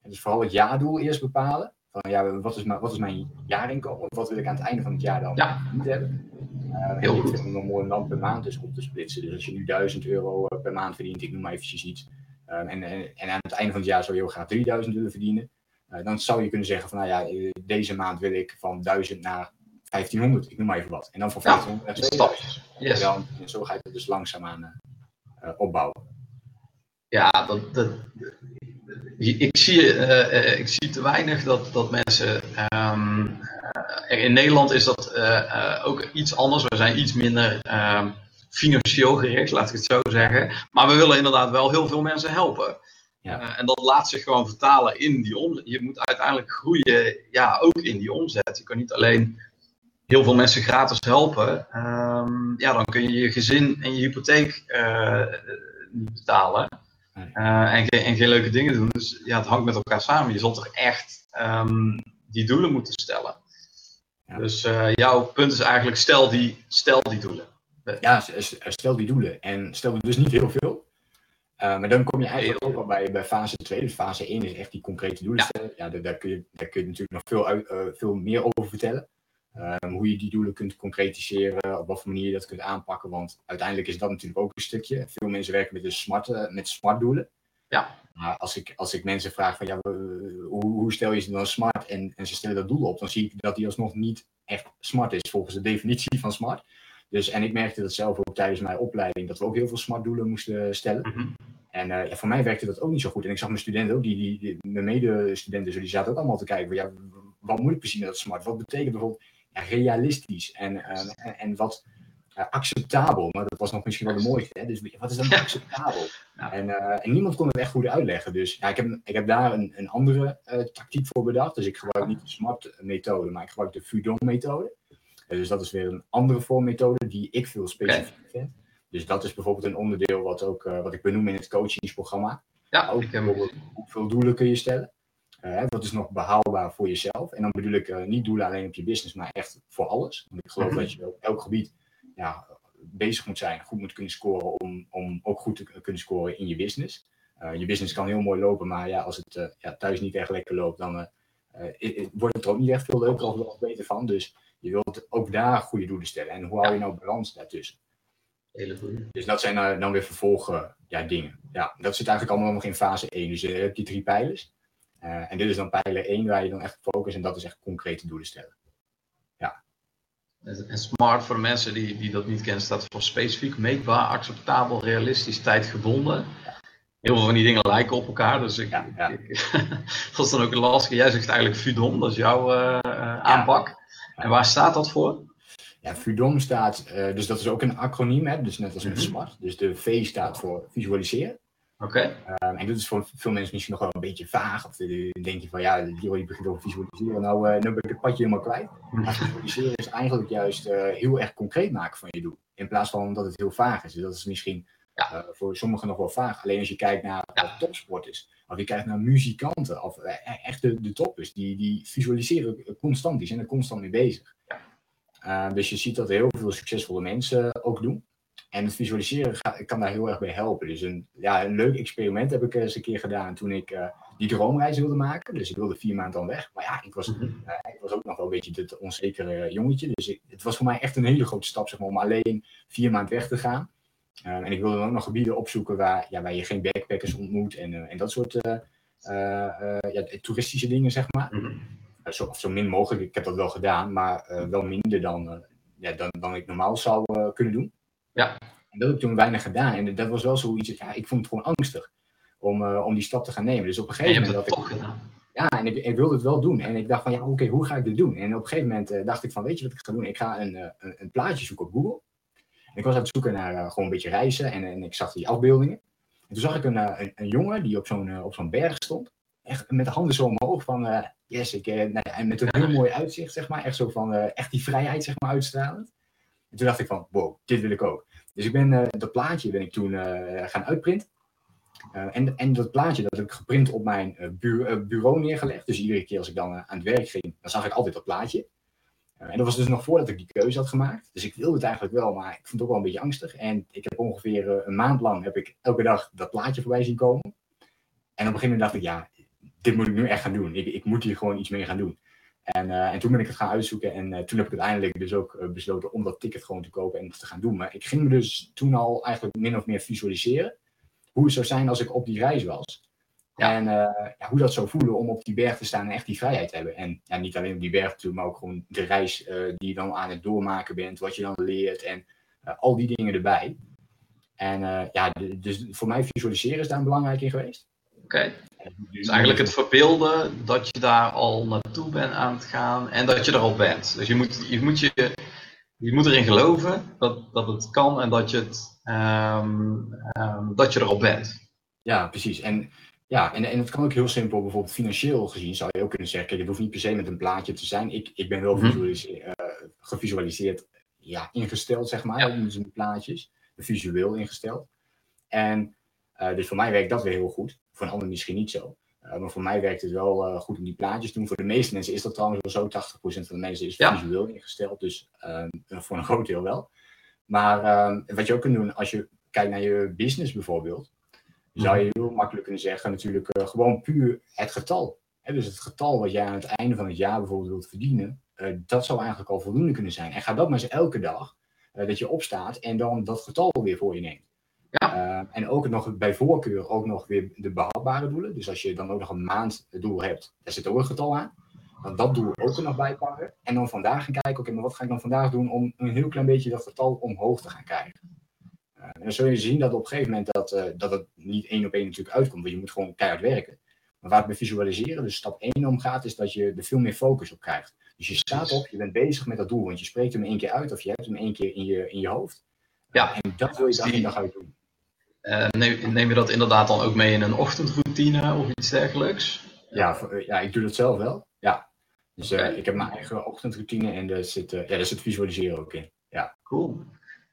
Dus vooral het jaardoel eerst bepalen. Van ja, wat is, mijn, wat is mijn jaarinkomen? Wat wil ik aan het einde van het jaar dan Ja. niet hebben? Uh, Heel goed. het nog mooi om dan per maand dus op te splitsen. Dus als je nu 1000 euro eh, per maand verdient, ik noem maar eventjes iets. Um, en, en, en, aan het einde van het jaar zou je heel graag 3000 willen verdienen. Uh, dan zou je kunnen zeggen van nou ja, eh, deze maand wil ik van 1000 naar 1500, ik noem maar even wat. En dan van 1500 Ja, naar 2000. Yes. En, dan, en zo ga je het dus langzaamaan uh, opbouwen. Ja, dat, dat, ik, zie, uh, ik zie te weinig dat, dat mensen. Um, er in Nederland is dat uh, ook iets anders. We zijn iets minder um, financieel gericht, laat ik het zo zeggen. Maar we willen inderdaad wel heel veel mensen helpen. Ja. Uh, en dat laat zich gewoon vertalen in die omzet. Je moet uiteindelijk groeien, ja, ook in die omzet. Je kan niet alleen heel veel mensen gratis helpen. Um, ja, dan kun je je gezin en je hypotheek niet betalen. Uh, en, geen, en, geen leuke dingen doen. Dus ja, het hangt met elkaar samen. Je zult er echt um, die doelen moeten stellen. Ja. Dus uh, jouw punt is eigenlijk stel die, stel die doelen. Ja, stel die doelen. En stel dus niet heel veel. Uh, maar dan kom je eigenlijk ook al bij, bij fase 2. Dus fase 1 is echt die concrete doelen stellen. Ja, daar, daar, kun je, daar kun je natuurlijk nog veel, uit, veel meer over vertellen. Um, hoe je die doelen kunt concretiseren, op wat voor manier je dat kunt aanpakken. Want uiteindelijk is dat natuurlijk ook een stukje. Veel mensen werken met, de smart, met smart doelen. Ja. Maar als ik, als ik mensen vraag van ja, hoe, hoe stel je ze dan smart en, en ze stellen dat doel op, dan zie ik dat die alsnog niet echt smart is volgens de definitie van smart. Dus, en ik merkte dat zelf ook tijdens mijn opleiding, dat we ook heel veel smart doelen moesten stellen. Mm -hmm. En uh, ja, voor mij werkte dat ook niet zo goed. En ik zag mijn studenten ook, die, die, die mijn medestudenten, die zaten ook allemaal te kijken van ja, wat moet ik precies met dat smart? Wat betekent bijvoorbeeld realistisch en, uh, en, en, wat uh, acceptabel. Maar dat was nog misschien wel de mooiste. Hè? Dus wat is dan acceptabel? Ja. En, uh, en, niemand kon het echt goed uitleggen. Dus ja, ik, heb, ik heb daar een, een andere tactiek voor bedacht. Dus ik gebruik niet de SMART-methode, maar ik gebruik de FUDOM-methode. dus dat is weer een andere vormmethode die ik veel specifieker okay. vind. Dus dat is bijvoorbeeld een onderdeel wat, ook, wat ik benoem in het coachingsprogramma. Ja, ook bijvoorbeeld hoeveel doelen kun je stellen. Uh, wat is nog behaalbaar voor jezelf? En dan bedoel ik uh, niet doelen alleen op je business, maar echt voor alles. Want ik geloof -hmm. dat je op elk gebied ja, bezig moet zijn, goed moet kunnen scoren om, om ook goed te kunnen scoren in je business. Uh, je business kan heel mooi lopen, maar ja, als het ja, thuis niet echt lekker loopt, dan wordt het er ook niet echt veel leuker of wel beter van. Dus je wilt ook daar goede doelen stellen. En hoe hou je nou balans daartussen? Hele goede. Dus dat zijn dan weer vervolgen ja, dingen. Ja, dat zit eigenlijk allemaal nog in fase 1. Dus je hebt die drie pijlers. Uh, en dit is dan pijler 1 waar je dan echt focus en dat is echt concrete doelen stellen. Ja. En SMART voor mensen die, die dat niet kennen staat voor specifiek, meetbaar, acceptabel, realistisch, tijdgebonden. Heel veel van die dingen lijken op elkaar, dus ik, ja, ja. ik, dat is dan ook lastig. Jij zegt eigenlijk FUDOM, dat is jouw uh, uh, aanpak. En waar staat dat voor? Ja, FUDOM staat, dus dat is ook een acroniem, hè, dus net als met mm -hmm. SMART. Dus de V staat voor visualiseren. Oké. Okay. Um, en dat is voor veel mensen misschien nog wel een beetje vaag. Of dan denk je van ja, die begint over visualiseren. Nou, uh, nu ben ik het padje helemaal kwijt. Maar visualiseren is eigenlijk juist uh, heel erg concreet maken van je doel. In plaats van dat het heel vaag is. Dus dat is misschien ja. voor sommigen nog wel vaag. Alleen als je kijkt naar ja. topsporters. Of je kijkt naar muzikanten. Of echt de, de toppers. Die, die visualiseren constant. Die zijn er constant mee bezig. Ja. dus je ziet dat heel veel succesvolle mensen ook doen. En het visualiseren ga, kan daar heel erg bij helpen. Dus een, ja, een leuk experiment heb ik eens een keer gedaan toen ik uh, die droomreis wilde maken. Dus ik wilde vier maanden dan weg. Maar ja, ik was, uh, ik was ook nog wel een beetje het onzekere jongetje. Dus ik, het was voor mij echt een hele grote stap zeg maar, om alleen vier maanden weg te gaan. Uh, en ik wilde dan ook nog gebieden opzoeken waar, ja, waar je geen backpackers ontmoet en, en dat soort ja, toeristische dingen, zeg maar. Mhm. zo, zo min mogelijk. Ik heb dat wel gedaan, maar wel minder dan, ja, dan, dan ik normaal zou kunnen doen. Ja. En dat heb ik toen weinig gedaan. En dat was wel zoiets, ja, ik vond het gewoon angstig om, uh, om die stap te gaan nemen. Dus op een gegeven moment. dat toch gedaan. Ja, en ik, ik, wilde het wel doen. En ik dacht van, ja, oké, okay, hoe ga ik dit doen? En op een gegeven moment uh, dacht ik van, weet je wat ik ga doen? Ik ga een, uh, een, een, plaatje zoeken op Google. En ik was aan het zoeken naar gewoon een beetje reizen. En, en ik zag die afbeeldingen. En toen zag ik een, een, een jongen die op zo'n op zo'n berg stond. Echt met de handen zo omhoog van, yes, ik, nou ja, en met een heel mooi uitzicht, zeg maar. Echt zo van, echt die vrijheid, zeg maar, uitstralend. En toen dacht ik van, wow, dit wil ik ook. Dus ik ben uh, dat plaatje ben ik toen uh, gaan uitprinten. Uh, en, en dat plaatje dat heb ik geprint op mijn bu bureau neergelegd. Dus iedere keer als ik dan aan het werk ging, dan zag ik altijd dat plaatje. en dat was dus nog voordat ik die keuze had gemaakt. Dus ik wilde het eigenlijk wel, maar ik vond het ook wel een beetje angstig. En ik heb ongeveer een maand lang heb ik elke dag dat plaatje voorbij zien komen. En op een gegeven moment dacht ik, ja, dit moet ik nu echt gaan doen. Ik, ik moet hier gewoon iets mee gaan doen. En, uh, en toen ben ik het gaan uitzoeken en uh, toen heb ik uiteindelijk dus ook uh, besloten om dat ticket gewoon te kopen en te gaan doen. Maar ik ging me dus toen al eigenlijk min of meer visualiseren hoe het zou zijn als ik op die reis was. Ja. En ja, hoe dat zou voelen om op die berg te staan en echt die vrijheid te hebben. En ja, niet alleen op die berg natuurlijk, maar ook gewoon de reis die je dan aan het doormaken bent, wat je dan leert en al die dingen erbij. En ja, dus voor mij visualiseren is daar belangrijk in geweest. Dus eigenlijk het verbeelden dat je daar al naartoe bent aan het gaan en dat je er al bent. Dus je moet, je moet, je, je moet erin geloven dat, dat het kan en dat je, het, um, um, dat je er al bent. Ja, precies. En, ja, en, en het kan ook heel simpel, bijvoorbeeld financieel gezien zou je ook kunnen zeggen, kijk, het hoeft niet per se met een plaatje te zijn. Ik, ik ben wel mm -hmm. uh, gevisualiseerd, ja, ingesteld, zeg maar, ja. in plaatjes, visueel ingesteld. En uh, dus voor mij werkt dat weer heel goed. Voor een ander misschien niet zo. Uh, maar voor mij werkt het wel uh, goed om die plaatjes te doen. Voor de meeste mensen is dat trouwens wel zo. 80% van de mensen is ja. visueel ingesteld. Dus um, voor een groot deel wel. Maar um, wat je ook kunt doen als je kijkt naar je business bijvoorbeeld. Zou je heel makkelijk kunnen zeggen natuurlijk uh, gewoon puur het getal. Hè, dus het getal wat jij aan het einde van het jaar bijvoorbeeld wilt verdienen. dat zou eigenlijk al voldoende kunnen zijn. En ga dat maar eens elke dag dat je opstaat en dan dat getal weer voor je neemt. Ja. Uh, en ook nog bij voorkeur ook nog weer de behapbare doelen. Dus als je dan ook nog een maanddoel hebt, daar zit ook een getal aan. Dan dat doel ook er nog bij pakken. En dan vandaag gaan kijken, oké, maar wat ga ik dan vandaag doen om een heel klein beetje dat getal omhoog te gaan krijgen. Uh, en dan zul je zien dat op een gegeven moment dat, uh, dat het niet één op één natuurlijk uitkomt. Want je moet gewoon keihard werken. Maar waar het bij visualiseren, dus stap 1 om gaat, is dat je er veel meer focus op krijgt. Dus je staat op, je bent bezig met dat doel. Want je spreekt hem één keer uit of je hebt hem één keer in je, in je hoofd. Ja. En dat wil je dag in dag uit doen. Uh, neem, neem, je dat inderdaad dan ook mee in een ochtendroutine of iets dergelijks? Ja, ja ik doe dat zelf wel. Ja. Dus okay. ik heb mijn eigen ochtendroutine en daar zit, ja, daar zit visualiseren ook in. Ja. Cool.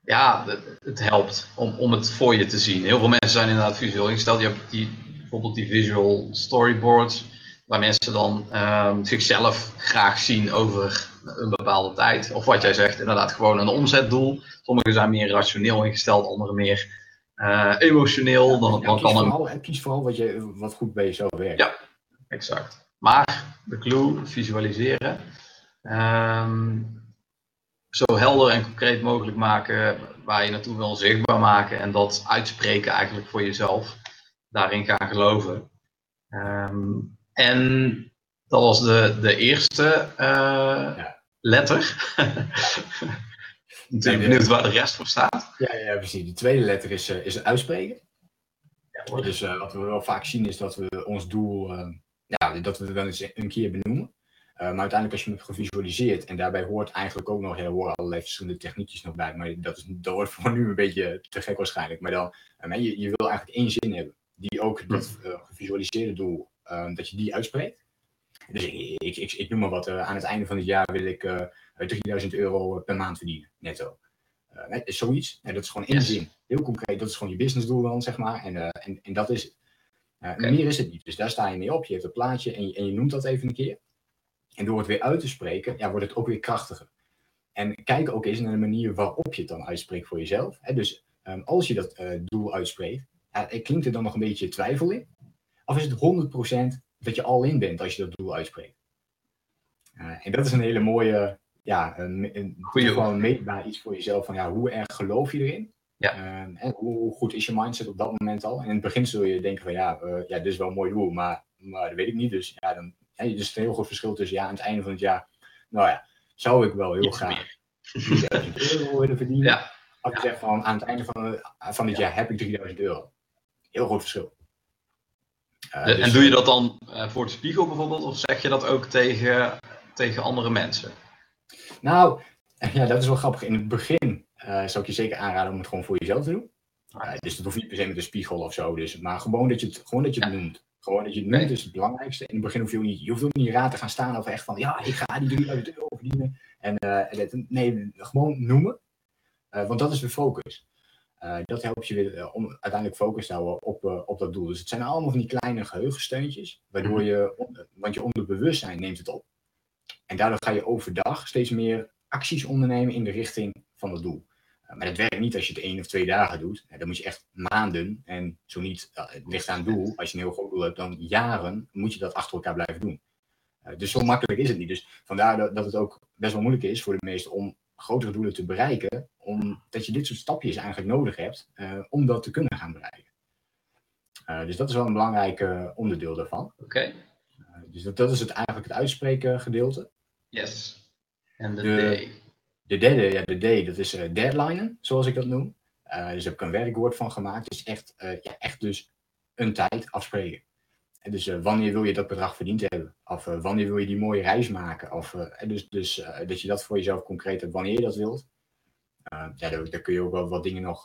Ja, het, het, helpt om, om het voor je te zien. Heel veel mensen zijn inderdaad visueel ingesteld. Je hebt die, bijvoorbeeld die visual storyboards, waar mensen dan um, zichzelf graag zien over een bepaalde tijd. Of wat jij zegt, inderdaad gewoon een omzetdoel. Sommigen zijn meer rationeel ingesteld, anderen meer uh, emotioneel, ja, dan, dan kan. Vooral, kies vooral wat, je, wat goed bij jezelf werkt. Ja, exact. Maar de clue, visualiseren. Um, zo helder en concreet mogelijk maken waar je naartoe wil zichtbaar maken en dat uitspreken eigenlijk voor jezelf. Daarin gaan geloven. Um, en dat was de, de eerste uh, ja. letter. natuurlijk benieuwd waar de rest voor staat. Ja, ja precies. De tweede letter is, uh, is het uitspreken. Ja, dus uh, wat we wel vaak zien is dat we ons doel, uh, ja, dat we het wel eens een keer benoemen. maar uiteindelijk als je het gevisualiseerd, en daarbij hoort eigenlijk ook nog, ja, er horen allerlei verschillende techniekjes nog bij, maar dat, is, dat wordt voor nu een beetje te gek waarschijnlijk. Maar dan, je, je wil eigenlijk één zin hebben, die ook dat gevisualiseerde doel, dat je die uitspreekt. Dus ik, ik, ik, ik noem maar wat, aan het einde van het jaar wil ik 3000 euro per maand verdienen, netto. Uh, zoiets. En dat is gewoon één yes. zin. Heel concreet, dat is gewoon je businessdoel dan, zeg maar. En, en, en dat is het. Okay. Meer is het niet. Dus daar sta je mee op. Je hebt een plaatje en je, en je noemt dat even een keer. En door het weer uit te spreken, ja, wordt het ook weer krachtiger. En kijk ook eens naar de manier waarop je het dan uitspreekt voor jezelf. Hè? Dus um, als je dat doel uitspreekt, klinkt er dan nog een beetje twijfel in? Of is het 100% dat je al in bent als je dat doel uitspreekt? en dat is een hele mooie, ja, een, een gewoon meetbaar iets voor jezelf van ja, hoe erg geloof je erin? Ja. Um, en hoe goed is je mindset op dat moment al? En in het begin zul je denken van ja, uh, ja dit is wel een mooi doel, maar, maar dat weet ik niet. Dus ja, dan ja, is een heel groot verschil tussen ja, aan het einde van het jaar, nou ja, zou ik wel heel Iets graag 3000 euro willen verdienen. Ja. Als ik ja. zeg van aan het einde van, van dit ja. jaar heb ik 3000 euro. Heel groot verschil. Uh, dus, en doe je dat dan uh, voor de spiegel bijvoorbeeld, of zeg je dat ook tegen, tegen andere mensen? Nou, ja, dat is wel grappig. In het begin uh, zou ik je zeker aanraden om het gewoon voor jezelf te doen. Uh, dus dat hoeft niet per se met een spiegel of zo. Dus, maar gewoon dat je het, gewoon dat je het ja. noemt. Gewoon dat je het noemt is het belangrijkste. In het begin hoef je ook niet, je hoeft ook niet raad te gaan staan of echt van, ja, ik ga die 3000 euro verdienen. En, uh, nee, gewoon noemen. want dat is de focus. dat helpt je weer om uiteindelijk focus te houden op, op dat doel. Dus het zijn allemaal van die kleine geheugensteuntjes, waardoor je, want je onderbewustzijn neemt het op. En daardoor ga je overdag steeds meer acties ondernemen in de richting van het doel. maar dat werkt niet als je het één of twee dagen doet. dan moet je echt maanden, en zo niet, het ligt aan het doel. Als je een heel groot doel hebt, dan jaren moet je dat achter elkaar blijven doen. dus zo makkelijk is het niet. Dus vandaar dat, dat het ook best wel moeilijk is voor de meesten om grotere doelen te bereiken, omdat je dit soort stapjes eigenlijk nodig hebt om dat te kunnen gaan bereiken. dus dat is wel een belangrijk onderdeel daarvan. Oké. dus dat, dat is het eigenlijk het uitspreken gedeelte. Yes. En de, de D. De derde, ja, de D, dat is uh, zoals ik dat noem. Uh, dus heb ik een werkwoord van gemaakt. Dus echt, uh, ja, echt dus een tijd afspreken. En dus wanneer wil je dat bedrag verdiend hebben? Of wanneer wil je die mooie reis maken? Of dus, dus dat je dat voor jezelf concreet hebt wanneer je dat wilt. ja, daar, daar, kun je ook wel wat dingen nog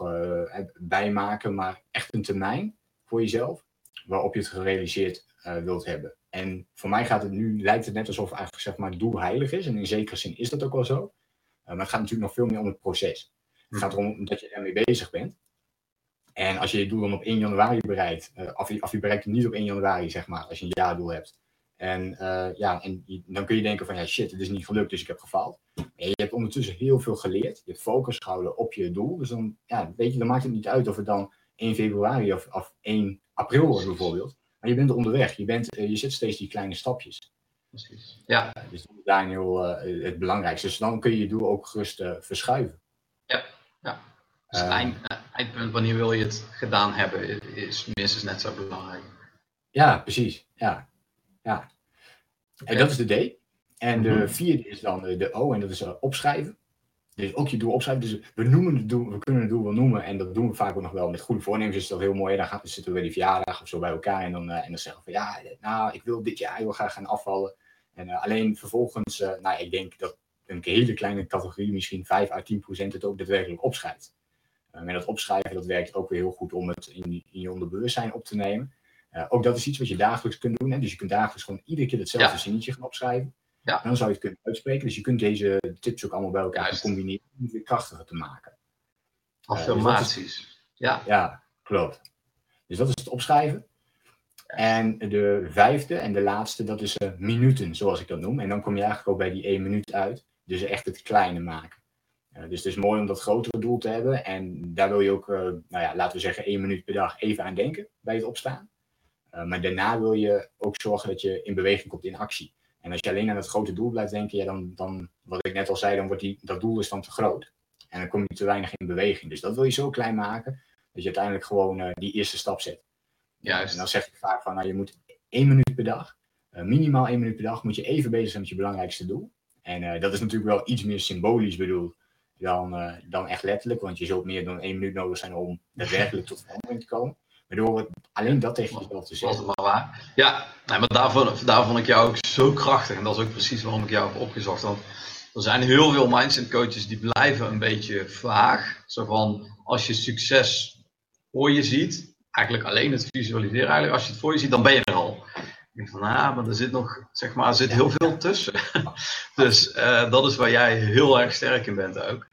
bij maken, maar echt een termijn voor jezelf waarop je het gerealiseerd wilt hebben. En voor mij gaat het nu, lijkt het net alsof eigenlijk zeg maar, het doel heilig is. En in zekere zin is dat ook wel zo. Eh, maar het gaat natuurlijk nog veel meer om het proces. Het gaat erom dat je ermee bezig bent. En als je je doel dan op 1 januari bereikt, uh, of, je, of je bereikt het niet op 1 januari, zeg maar, als je een jaardoel hebt. En, uh, ja, en dan kun je denken van, ja shit, het is niet gelukt, dus ik heb gefaald. En je hebt ondertussen heel veel geleerd. Je hebt focus gehouden op je doel. Dus dan, ja, weet je, dan maakt het niet uit of het dan 1 februari of, of 1 april wordt bijvoorbeeld. Maar je bent onderweg. Je, bent, je zet steeds die kleine stapjes. Precies. Ja. Dus is daarin heel, uh, het belangrijkste. Dus dan kun je je doel ook gerust uh, verschuiven. Ja, ja. Dus het eind, eindpunt, wanneer wil je het gedaan hebben, is minstens net zo belangrijk. Ja, precies. Ja. ja. En dat is de D. En de mm vierde is dan de O, en dat is uh, opschrijven. Dus ook je doel opschrijven. Dus we, noemen het doel, we kunnen het doel wel noemen. En dat doen we vaak ook nog wel met goede voornemens. Is dat heel mooi. Dan gaan, zitten we bij die verjaardag of zo bij elkaar. En dan, uh, en dan zeggen we van ja, nou, ik wil dit jaar heel graag gaan afvallen. En uh, alleen vervolgens, uh, nou, ik denk dat een hele kleine categorie, misschien 5 à 10 procent, het ook daadwerkelijk opschrijft. en dat opschrijven, dat werkt ook weer heel goed om het in, in je onderbewustzijn op te nemen. ook dat is iets wat je dagelijks kunt doen. Hè? Dus je kunt dagelijks gewoon iedere keer hetzelfde ja. zinnetje gaan opschrijven. Ja. Dan zou je het kunnen uitspreken. Dus je kunt deze tips ook allemaal bij elkaar combineren om het weer krachtiger te maken. Affirmaties. Uh, dus ja. ja, klopt. Dus dat is het opschrijven. En de vijfde en de laatste, dat is uh, minuten, zoals ik dat noem. En dan kom je eigenlijk ook bij die één minuut uit. Dus echt het kleine maken. Uh, dus het is mooi om dat grotere doel te hebben. En daar wil je ook, uh, nou ja, laten we zeggen, één minuut per dag even aan denken bij het opstaan. maar daarna wil je ook zorgen dat je in beweging komt in actie. En als je alleen aan het grote doel blijft denken, ja, dan, dan, wat ik net al zei, dan wordt die, dat doel is dan te groot. En dan kom je te weinig in beweging. Dus dat wil je zo klein maken, dat je uiteindelijk gewoon uh, die eerste stap zet. Juist. En dan zeg ik vaak van, nou, je moet één minuut per dag, uh, minimaal één minuut per dag, moet je even bezig zijn met je belangrijkste doel. En uh, dat is natuurlijk wel iets meer symbolisch bedoeld dan, dan echt letterlijk, want je zult meer dan één minuut nodig zijn om daadwerkelijk tot verandering te komen. Waardoor alleen dat tegen jezelf te zeggen. Was het maar waar. Ja, maar daar vond ik jou ook zo krachtig. En dat is ook precies waarom ik jou heb opgezocht. Want er zijn heel veel mindset coaches die blijven een beetje vaag. Zo van, als je succes voor je ziet, eigenlijk alleen het visualiseren, eigenlijk als je het voor je ziet, dan ben je er al. Ik denk van, ah, maar er zit nog, zeg maar, er zit heel veel tussen. dus uh, dat is waar jij heel erg sterk in bent ook.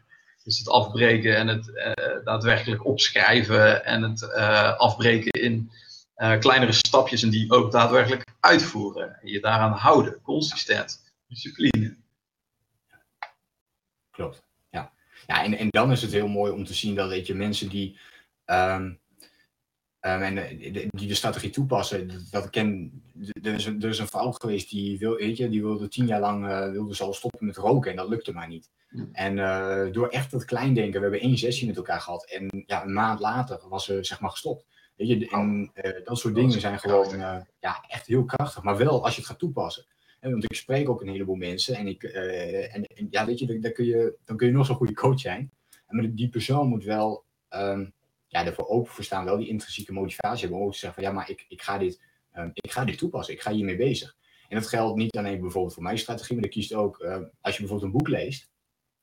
Dus het afbreken en het uh, daadwerkelijk opschrijven en het uh, afbreken in uh, kleinere stapjes en die ook daadwerkelijk uitvoeren. En je daaraan houden, consistent, discipline. Klopt, ja. ja en, en dan is het heel mooi om te zien dat weet je, mensen die, um, um, en, die de strategie toepassen, dat, ken, er is, een, er is een vrouw geweest die, wil, weet je, die wilde tien jaar lang uh, wilde ze al stoppen met roken en dat lukte maar niet. En uh, door echt dat klein denken, we hebben één sessie met elkaar gehad en ja, een maand later was ze zeg maar gestopt. Weet je, en uh, dat soort dingen zijn gewoon ja, echt heel krachtig, maar wel als je het gaat toepassen. En, want ik spreek ook een heleboel mensen en, ik, en, en, ja, weet je, dan kun je, dan kun je nog zo'n goede coach zijn. Maar die persoon moet wel um, ja, ervoor open voor staan, wel die intrinsieke motivatie hebben om ook te zeggen van ja, maar ik, ik, ga dit, um, ik ga dit toepassen, ik ga hiermee bezig. En dat geldt niet alleen bijvoorbeeld voor mijn strategie, maar dat kiest ook uh, als je bijvoorbeeld een boek leest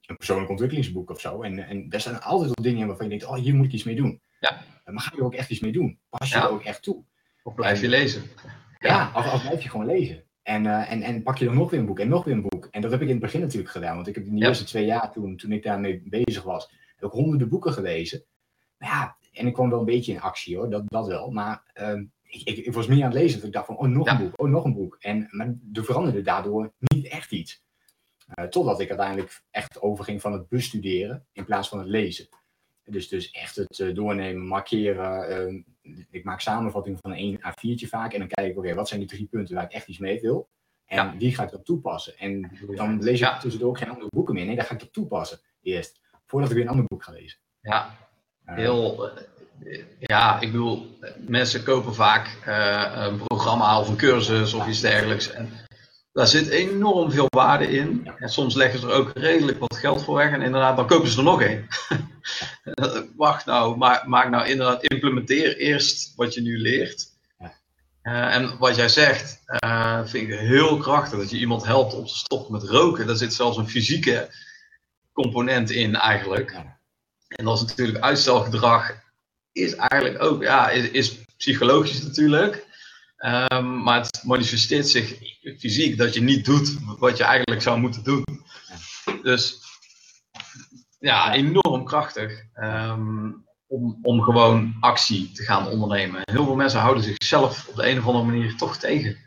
een persoonlijk ontwikkelingsboek of zo. En, en daar staan altijd wel dingen waarvan je denkt, oh, hier moet ik iets mee doen. Ja. Maar ga je er ook echt iets mee doen? Pas je ja. er ook echt toe? Of blijf je lezen? Ja, of, of blijf je gewoon lezen. En, uh, en, en pak je dan nog weer een boek en nog weer een boek. En dat heb ik in het begin natuurlijk gedaan. Want ik heb in de ja. eerste twee jaar, toen, toen ik daarmee bezig was, ik honderden boeken gelezen. Maar ja, en ik kwam wel een beetje in actie hoor, dat, dat wel. Maar uh, ik, ik, ik, was meer aan het lezen. Dat ik dacht van, oh, nog ja. een boek, oh, nog een boek. En, maar er veranderde daardoor niet echt iets. Uh, totdat ik uiteindelijk echt overging van het bestuderen in plaats van het lezen. Dus, dus echt het doornemen, markeren. Ehm, ik maak samenvatting van een A4'tje vaak. En dan kijk ik, oké, wat zijn die drie punten waar ik echt iets mee wil? En die ga ik dan toepassen. En dan lees ik tussendoor ook geen andere boeken meer. Nee, daar ga ik op toepassen eerst. Voordat ik weer een ander boek ga lezen. Ja, heel... ja, ik bedoel, mensen kopen vaak een programma of een cursus of iets dergelijks. En daar zit enorm veel waarde in. En soms leggen ze er ook redelijk wat geld voor weg. En inderdaad, dan kopen ze er nog een. Wacht nou, maak, maak nou inderdaad, implementeer eerst wat je nu leert. Uh, en wat jij zegt, uh, vind ik heel krachtig. Dat je iemand helpt om te stoppen met roken. Daar zit zelfs een fysieke component in eigenlijk. En dat is natuurlijk uitstelgedrag. Is eigenlijk ook, ja, is, is psychologisch natuurlijk. Um, maar het manifesteert zich fysiek dat je niet doet wat je eigenlijk zou moeten doen. Dus ja, enorm krachtig um, om, om gewoon actie te gaan ondernemen. Heel veel mensen houden zichzelf op de een of andere manier toch tegen.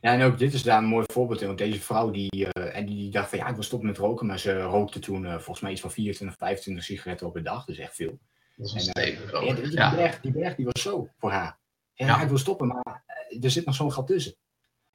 Ja, en ook dit is daar een mooi voorbeeld in. Want deze vrouw die, uh, en die, die, dacht van ja, ik wil stoppen met roken. Maar ze rookte toen uh, volgens mij iets van 24, 25 sigaretten op de dag. Dus echt veel. Dat is een en, uh, ja, die, ja. berg, die berg die was zo voor haar. Ja, ja. ik wil stoppen, maar er zit nog zo'n gat tussen.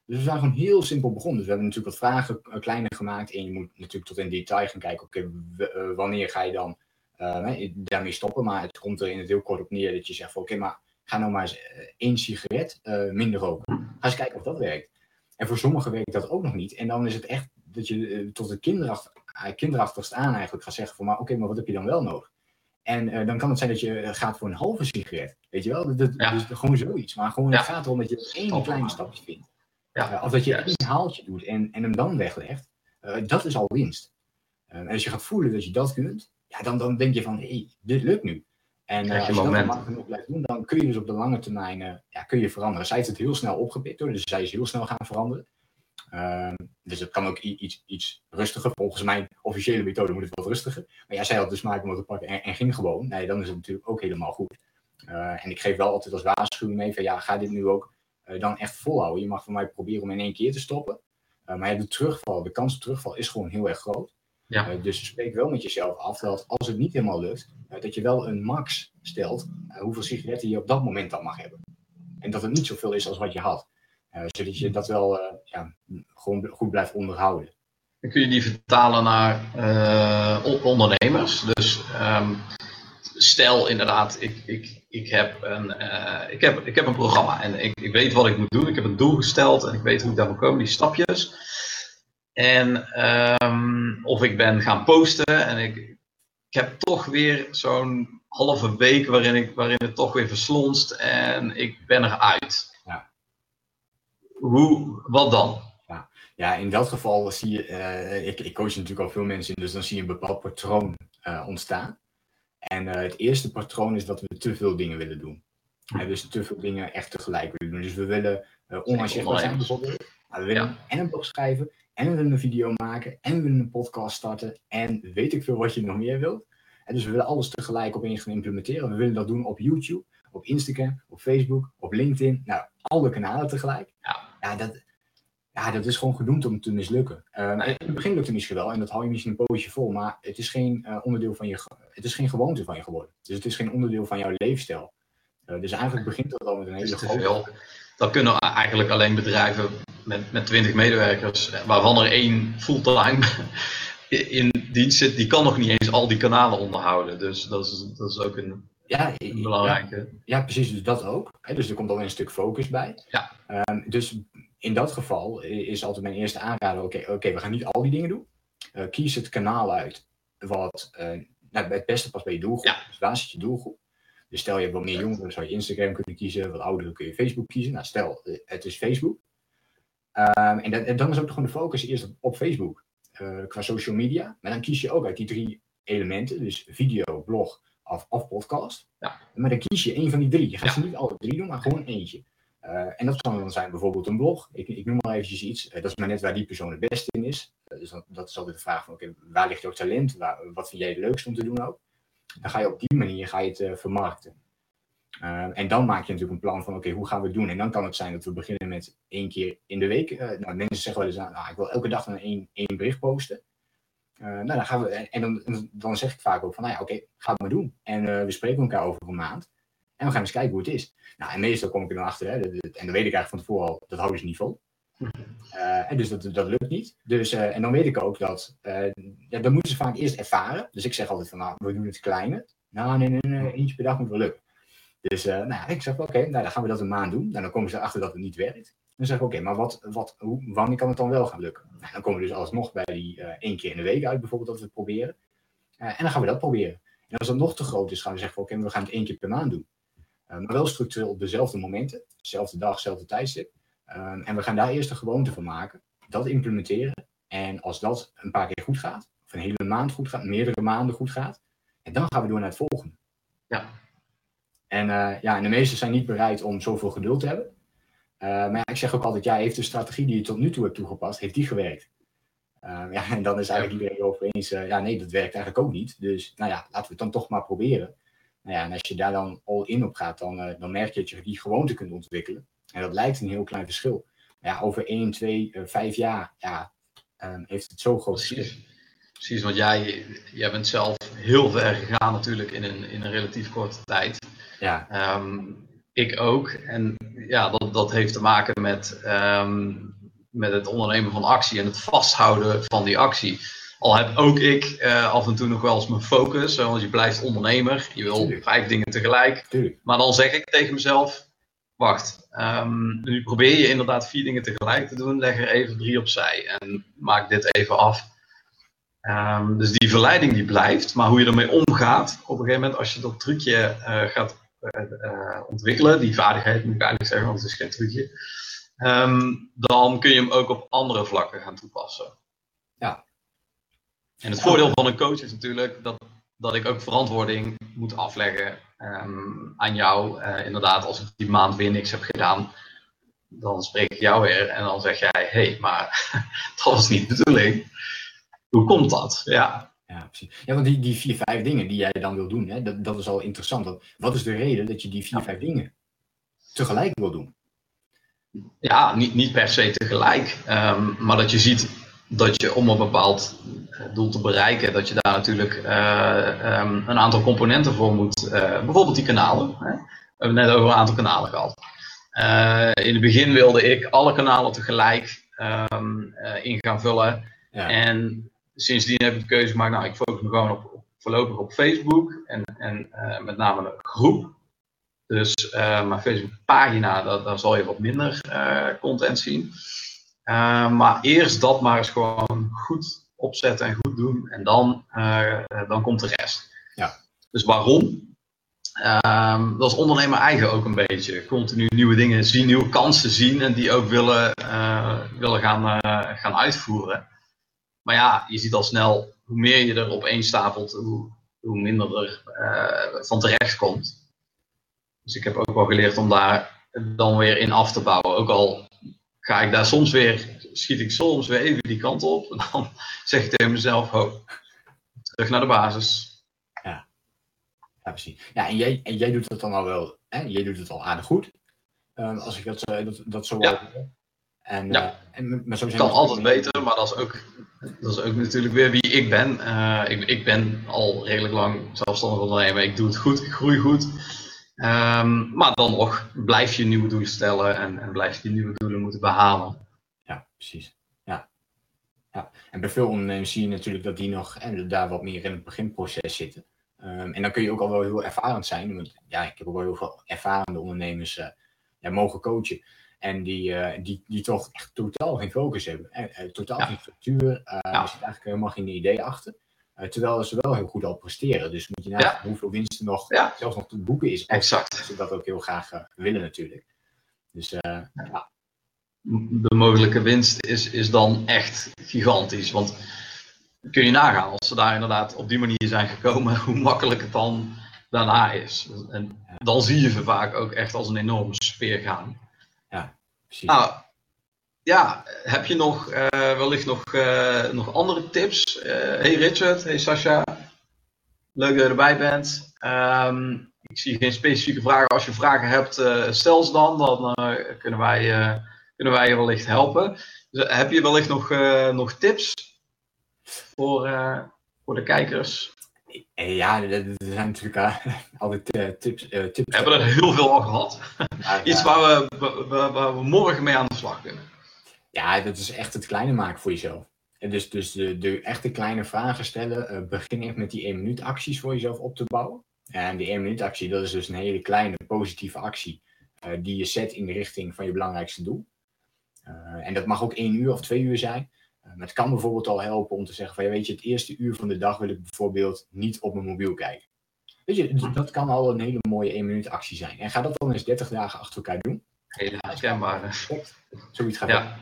Dus we zijn gewoon heel simpel begonnen. Dus we hebben natuurlijk wat vragen uh, kleiner gemaakt. En je moet natuurlijk tot in detail gaan kijken. Oké, okay, uh, wanneer ga je dan uh, daarmee stoppen? Maar het komt er in het heel kort op neer dat je zegt van oké, okay, maar ga nou maar eens één sigaret minder roken. Ga eens kijken of dat werkt. En voor sommigen werkt dat ook nog niet. En dan is het echt dat je tot het kinderacht, kinderachtigst aan eigenlijk gaat zeggen van maar oké, okay, maar wat heb je dan wel nodig? En uh, dan kan het zijn dat je gaat voor een halve sigaret. Weet je wel? Dat, dat, ja. Dus gewoon zoiets. Maar gewoon, ja. het gaat erom dat je één kleine stapje vindt. Ja. Uh, of dat je yes. één haaltje doet en, en hem dan weglegt. Dat is al winst. en als je gaat voelen dat je dat kunt, ja, dan, dan denk je van, hé, hey, dit lukt nu. En als je dat lang genoeg blijft doen, dan kun je dus op de lange termijn ja, kun je veranderen. Zij heeft het heel snel opgepikt hoor, dus zij is heel snel gaan veranderen. Uh, dus het kan ook iets, iets rustiger. Volgens mijn officiële methode moet het wat rustiger. Maar ja, zij had de smaak om het te pakken en, en, ging gewoon. Nee, dan is het natuurlijk ook helemaal goed. Uh, en ik geef wel altijd als waarschuwing mee van ja, ga dit nu ook dan echt volhouden. Je mag van mij proberen om in één keer te stoppen. Maar ja, de terugval, de kans op terugval is gewoon heel erg groot. Ja. dus spreek wel met jezelf af dat als het niet helemaal lukt, dat je wel een max stelt hoeveel sigaretten je op dat moment dan mag hebben. En dat het niet zoveel is als wat je had. Zodat je dat wel ja, gewoon goed blijft onderhouden. Dan kun je die vertalen naar ondernemers. Dus um, stel inderdaad, ik, ik, ik, heb een, ik, heb, ik heb een programma en ik, ik weet wat ik moet doen. Ik heb een doel gesteld en ik weet hoe ik daar moet komen, die stapjes. En um, of ik ben gaan posten en ik, ik heb toch weer zo'n halve week waarin, ik, waarin het toch weer verslonst en ik ben eruit hoe, wat dan? Ja, ja in dat geval zie je, uh, ik, ik coach natuurlijk al veel mensen in, dus dan zie je een bepaald patroon uh, ontstaan. En uh, het eerste patroon is dat we te veel dingen willen doen. Uh, dus te veel dingen echt tegelijk willen doen. Dus we willen online zichtbaar zijn bijvoorbeeld. Maar we willen ja. en een blog schrijven, en we willen een video maken, en we willen een podcast starten, en weet ik veel wat je nog meer wilt. En dus we willen alles tegelijk opeens gaan implementeren. We willen dat doen op YouTube, op Instagram, op Facebook, op LinkedIn. Nou, alle kanalen tegelijk. Ja ja, dat, ja, dat is gewoon gedoemd om te mislukken. Uh, in het begin lukt het misschien wel en dat hou je misschien een poosje vol, maar het is geen uh, onderdeel van je, het is geen gewoonte van je geworden. Dus het is geen onderdeel van jouw leefstijl. Uh, dus eigenlijk begint dat al met een hele grote... Dat kunnen eigenlijk alleen bedrijven met, met 20 medewerkers, waarvan er één fulltime in dienst zit, die kan nog niet eens al die kanalen onderhouden. Dus dat is, dat is ook een, ja, een belangrijke. Ja, ja, precies, dus dat ook. Dus er komt alweer een stuk focus bij. Ja. Um, dus in dat geval is altijd mijn eerste aanrader: oké, okay, okay, we gaan niet al die dingen doen. Uh, kies het kanaal uit wat uh, nou, het beste past bij je doelgroep. Ja. Dus waar zit je doelgroep? Dus stel je hebt wat meer jongeren, dan zou je Instagram kunnen kiezen. Wat ouderen kun je Facebook kiezen. Nou, stel uh, het is Facebook. Um, en, dat, en, dan is ook gewoon de focus eerst op, op Facebook. qua social media. Maar dan kies je ook uit die drie elementen. Dus video, blog of, of podcast. Ja. Maar dan kies je één van die drie. Je gaat ja. ze niet alle drie doen, maar gewoon eentje. Uh, en dat kan dan zijn bijvoorbeeld een blog. Ik, ik noem maar eventjes iets. Uh, dat is maar net waar die persoon het beste in is. Dus dat, dat, is altijd de vraag van, oké, waar ligt jouw talent? Waar, wat vind jij het leukst om te doen ook? Dan ga je op die manier ga je het vermarkten. en dan maak je natuurlijk een plan van, oké, hoe gaan we het doen? En dan kan het zijn dat we beginnen met één keer in de week. nou, mensen zeggen wel eens, nou, ik wil elke dag een één, één bericht posten. nou, dan gaan we, en dan, dan zeg ik vaak ook van, nou ja, oké, ga het maar doen. En we spreken elkaar over een maand. En we gaan eens kijken hoe het is. Nou, en meestal kom ik er dan achter, hè, en dan weet ik eigenlijk van tevoren al, dat houden ze niet vol. Uh, en dus dat, dat lukt niet. Dus, uh, en dan weet ik ook dat, uh, moeten ze vaak eerst ervaren. Dus ik zeg altijd van, nou, we doen het kleiner. Nou, nee, nee, nee, eentje per dag moet wel lukken. Dus nou, ik zeg, oké, nou, dan gaan we dat een maand doen. Nou, dan komen ze erachter dat het niet werkt. Dan zeg ik, oké, maar wat, wat, hoe, wanneer kan het dan wel gaan lukken? Nou, dan komen we dus alsnog bij die één keer in de week uit, bijvoorbeeld, dat we het proberen. en dan gaan we dat proberen. En als dat nog te groot is, gaan we zeggen, oké, we gaan het één keer per maand doen. maar wel structureel op dezelfde momenten, dezelfde dag, dezelfde tijdstip. Um, en we gaan daar eerst een gewoonte van maken, dat implementeren. En als dat een paar keer goed gaat, of een hele maand goed gaat, meerdere maanden goed gaat, en dan gaan we door naar het volgende. Ja. En, uh, ja, en de meesten zijn niet bereid om zoveel geduld te hebben. Uh, maar ja, ik zeg ook altijd, ja, heeft de strategie die je tot nu toe hebt toegepast, heeft die gewerkt? Uh, ja, en dan is eigenlijk iedereen over eens, ja, nee, dat werkt eigenlijk ook niet. Dus nou ja, laten we het dan toch maar proberen. Nou ja, en als je daar dan all in op gaat, dan, dan merk je dat je die gewoonte kunt ontwikkelen. En dat lijkt een heel klein verschil. Maar ja, over 1, 2, 5 jaar ja, um, heeft het zo groot Precies. Precies, want jij, jij bent zelf heel ver gegaan natuurlijk in een, in een relatief korte tijd. Ja. Um, ik ook. En ja, dat, dat heeft te maken met, um, met het ondernemen van actie en het vasthouden van die actie. Al heb ook ik uh, af en toe nog wel eens mijn focus, want je blijft ondernemer. Je wil Tuurlijk. vijf dingen tegelijk. Tuurlijk. Maar dan zeg ik tegen mezelf, wacht, um, nu probeer je inderdaad vier dingen tegelijk te doen, leg er even drie opzij en maak dit even af. Um, dus die verleiding die blijft, maar hoe je ermee omgaat, op een gegeven moment als je dat trucje uh, gaat uh, ontwikkelen, die vaardigheid moet ik eigenlijk zeggen, want het is geen trucje, um, dan kun je hem ook op andere vlakken gaan toepassen. Ja. En het voordeel van een coach is natuurlijk dat, dat ik ook verantwoording moet afleggen um, aan jou. Uh, inderdaad, als ik die maand weer niks heb gedaan, dan spreek ik jou weer en dan zeg jij: hé, hey, maar dat was niet de bedoeling. Hoe komt dat? Ja. Ja, precies. Ja, want die, die vier, vijf dingen die jij dan wil doen, hè, dat, dat is al interessant. Wat is de reden dat je die vier, ja. vijf dingen tegelijk wil doen? Ja, niet, niet per se tegelijk, um, maar dat je ziet dat je om een bepaald doel te bereiken, dat je daar natuurlijk uh, um, een aantal componenten voor moet. Uh, bijvoorbeeld die kanalen. Hè? We hebben het net over een aantal kanalen gehad. Uh, in het begin wilde ik alle kanalen tegelijk um, in gaan vullen. Ja. En sindsdien heb ik de keuze gemaakt, nou ik focus me gewoon op, op voorlopig op Facebook en, en met name een groep. Dus mijn Facebook pagina, daar, daar zal je wat minder content zien. Uh, maar eerst dat maar eens gewoon goed opzetten en goed doen. En dan, uh, dan komt de rest. Ja. Dus waarom? Uh, dat is ondernemer eigen ook een beetje. Continu nieuwe dingen zien, nieuwe kansen zien en die ook willen, uh, willen gaan, gaan uitvoeren. Maar ja, je ziet al snel, hoe meer je er op stapelt, hoe, hoe minder er van terecht komt. Dus ik heb ook wel geleerd om daar dan weer in af te bouwen. Ook al ga ik daar soms weer, schiet ik soms weer even die kant op. En dan zeg ik tegen mezelf, ho, terug naar de basis. Ja, ja precies. Ja, en jij, en jij doet dat dan al wel, hè? jij doet het al aardig goed. Um, als ik dat, dat, dat zo ja. En, ja. Uh, en, maar zo kan altijd beter, maar dat is ook, dat is ook natuurlijk weer wie ik ben. Uh, ik, ik ben al redelijk lang zelfstandig ondernemer. Ik doe het goed, ik groei goed. Um, maar dan nog blijf je nieuwe doelen stellen en, en blijf je die nieuwe doelen moeten behalen. Ja, precies. Ja. ja. En bij veel ondernemers zie je natuurlijk dat die nog en daar wat meer in het beginproces zitten. Um, en dan kun je ook al wel heel ervarend zijn. Want ja, ik heb ook wel heel veel ervarende ondernemers uh, ja, mogen coachen. En die, uh, die, die toch echt totaal geen focus hebben. Uh, totaal ja. geen structuur. ja. Er zit eigenlijk helemaal geen idee achter. Uh, terwijl ze wel heel goed al presteren. Dus moet je nagaan ja. hoeveel winst er nog, ja. zelfs nog te boeken is. Exact. Ze dat ook heel graag uh, willen natuurlijk. Dus uh, ja. De mogelijke winst is, is dan echt gigantisch. Want kun je nagaan, als ze daar inderdaad op die manier zijn gekomen, hoe makkelijk het dan daarna is. En dan zie je ze vaak ook echt als een enorme speer gaan. Ja, precies. Nou, ja, heb je nog uh, wellicht nog, uh, nog andere tips? Uh, hey Richard, hey Sascha. Leuk dat je erbij bent. Um, ik zie geen specifieke vragen. Als je vragen hebt, stel ze dan. Dan kunnen, wij, kunnen wij je wellicht helpen. Dus, heb je wellicht nog, nog tips? voor, voor de kijkers? Ja, er zijn natuurlijk altijd tips, tips. We hebben er heel veel al gehad. Iets waar we, waar we morgen mee aan de slag kunnen. Ja, dat is echt het kleine maken voor jezelf. En dus dus de, de echte kleine vragen stellen. Uh, begin echt met die 1 minuut acties voor jezelf op te bouwen. En die 1 minuut actie, dat is dus een hele kleine positieve actie. Uh, die je zet in de richting van je belangrijkste doel. Uh, en dat mag ook 1 uur of 2 uur zijn. maar het kan bijvoorbeeld al helpen om te zeggen van ja, weet je, het eerste uur van de dag wil ik bijvoorbeeld niet op mijn mobiel kijken. Weet je, dat kan al een hele mooie 1 minuut actie zijn. En ga dat dan eens 30 dagen achter elkaar doen. Hele herkenbaar. Zoiets gaat ja.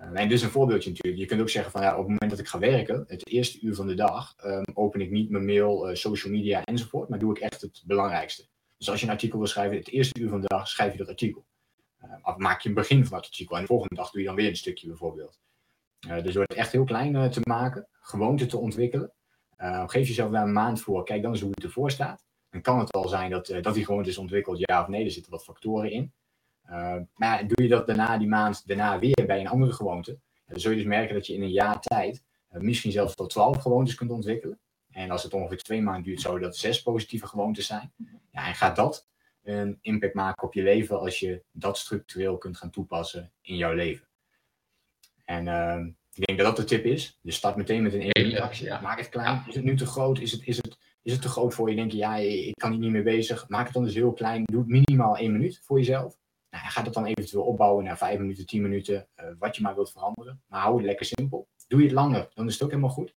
En dus een voorbeeldje natuurlijk. Je kunt ook zeggen van ja, op het moment dat ik ga werken, het eerste uur van de dag, um, open ik niet mijn mail, uh, social media enzovoort, maar doe ik echt het belangrijkste. Dus als je een artikel wil schrijven, het eerste uur van de dag schrijf je dat artikel. Uh, of maak je een begin van dat artikel en de volgende dag doe je dan weer een stukje bijvoorbeeld. dus door het echt heel klein te maken, gewoonte te ontwikkelen, geef jezelf daar een maand voor, kijk dan eens hoe het ervoor staat. Dan kan het al zijn dat, dat die gewoonte is ontwikkeld, ja of nee, er zitten wat factoren in. Uh, maar doe je dat daarna, die maand daarna weer bij een andere gewoonte, dan zul je dus merken dat je in een jaar tijd uh, misschien zelfs tot 12 gewoontes kunt ontwikkelen. En als het ongeveer twee maanden duurt, zou dat zes positieve gewoontes zijn. Ja, en gaat dat een impact maken op je leven als je dat structureel kunt gaan toepassen in jouw leven. En uh, ik denk dat dat de tip is. Dus start meteen met een één actie. Ja. Maak het klein. Is het nu te groot? Is het, is het, is het te groot voor je? Denk je, ja, ik kan hier niet mee bezig. Maak het dan dus heel klein. Doe het minimaal één minuut voor jezelf. Nou, ga dat dan eventueel opbouwen naar 5 minuten, 10 minuten, uh, wat je maar wilt veranderen. Maar hou het lekker simpel. Doe je het langer, dan is het ook helemaal goed.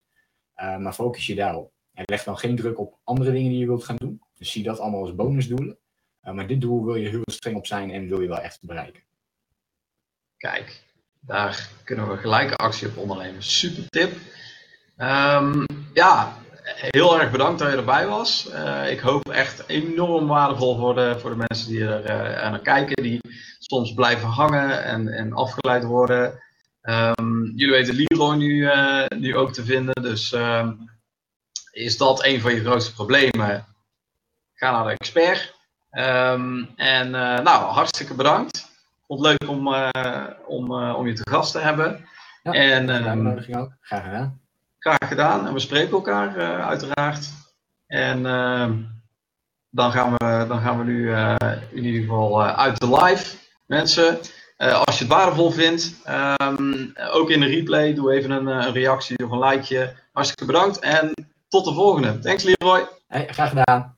Uh, maar focus je daarop. En leg dan geen druk op andere dingen die je wilt gaan doen. Dus zie dat allemaal als bonusdoelen. Uh, maar dit doel wil je heel streng op zijn en wil je wel echt bereiken. Kijk, daar kunnen we gelijke actie op ondernemen. Super tip. Um, ja, heel erg bedankt dat je erbij was. Uh, ik hoop echt enorm waardevol voor de, voor de mensen die er uh, naar kijken, die soms blijven hangen en, en afgeleid worden. Um, jullie weten Leroy nu, uh, nu ook te vinden, dus um, is dat een van je grootste problemen? Ga naar de expert. Um, en nou, hartstikke bedankt. Vond het leuk om, om, om je te gast te hebben. Ja, en, ook. Graag gedaan graag gedaan. En we spreken elkaar uh, uiteraard. En uh, dan, gaan we, dan gaan we nu uh, in ieder geval uit de live. Mensen, als je het waardevol vindt, um, ook in de replay, doe even een, een, reactie of een likeje. Hartstikke bedankt en tot de volgende. Thanks Leroy. Hey, graag gedaan.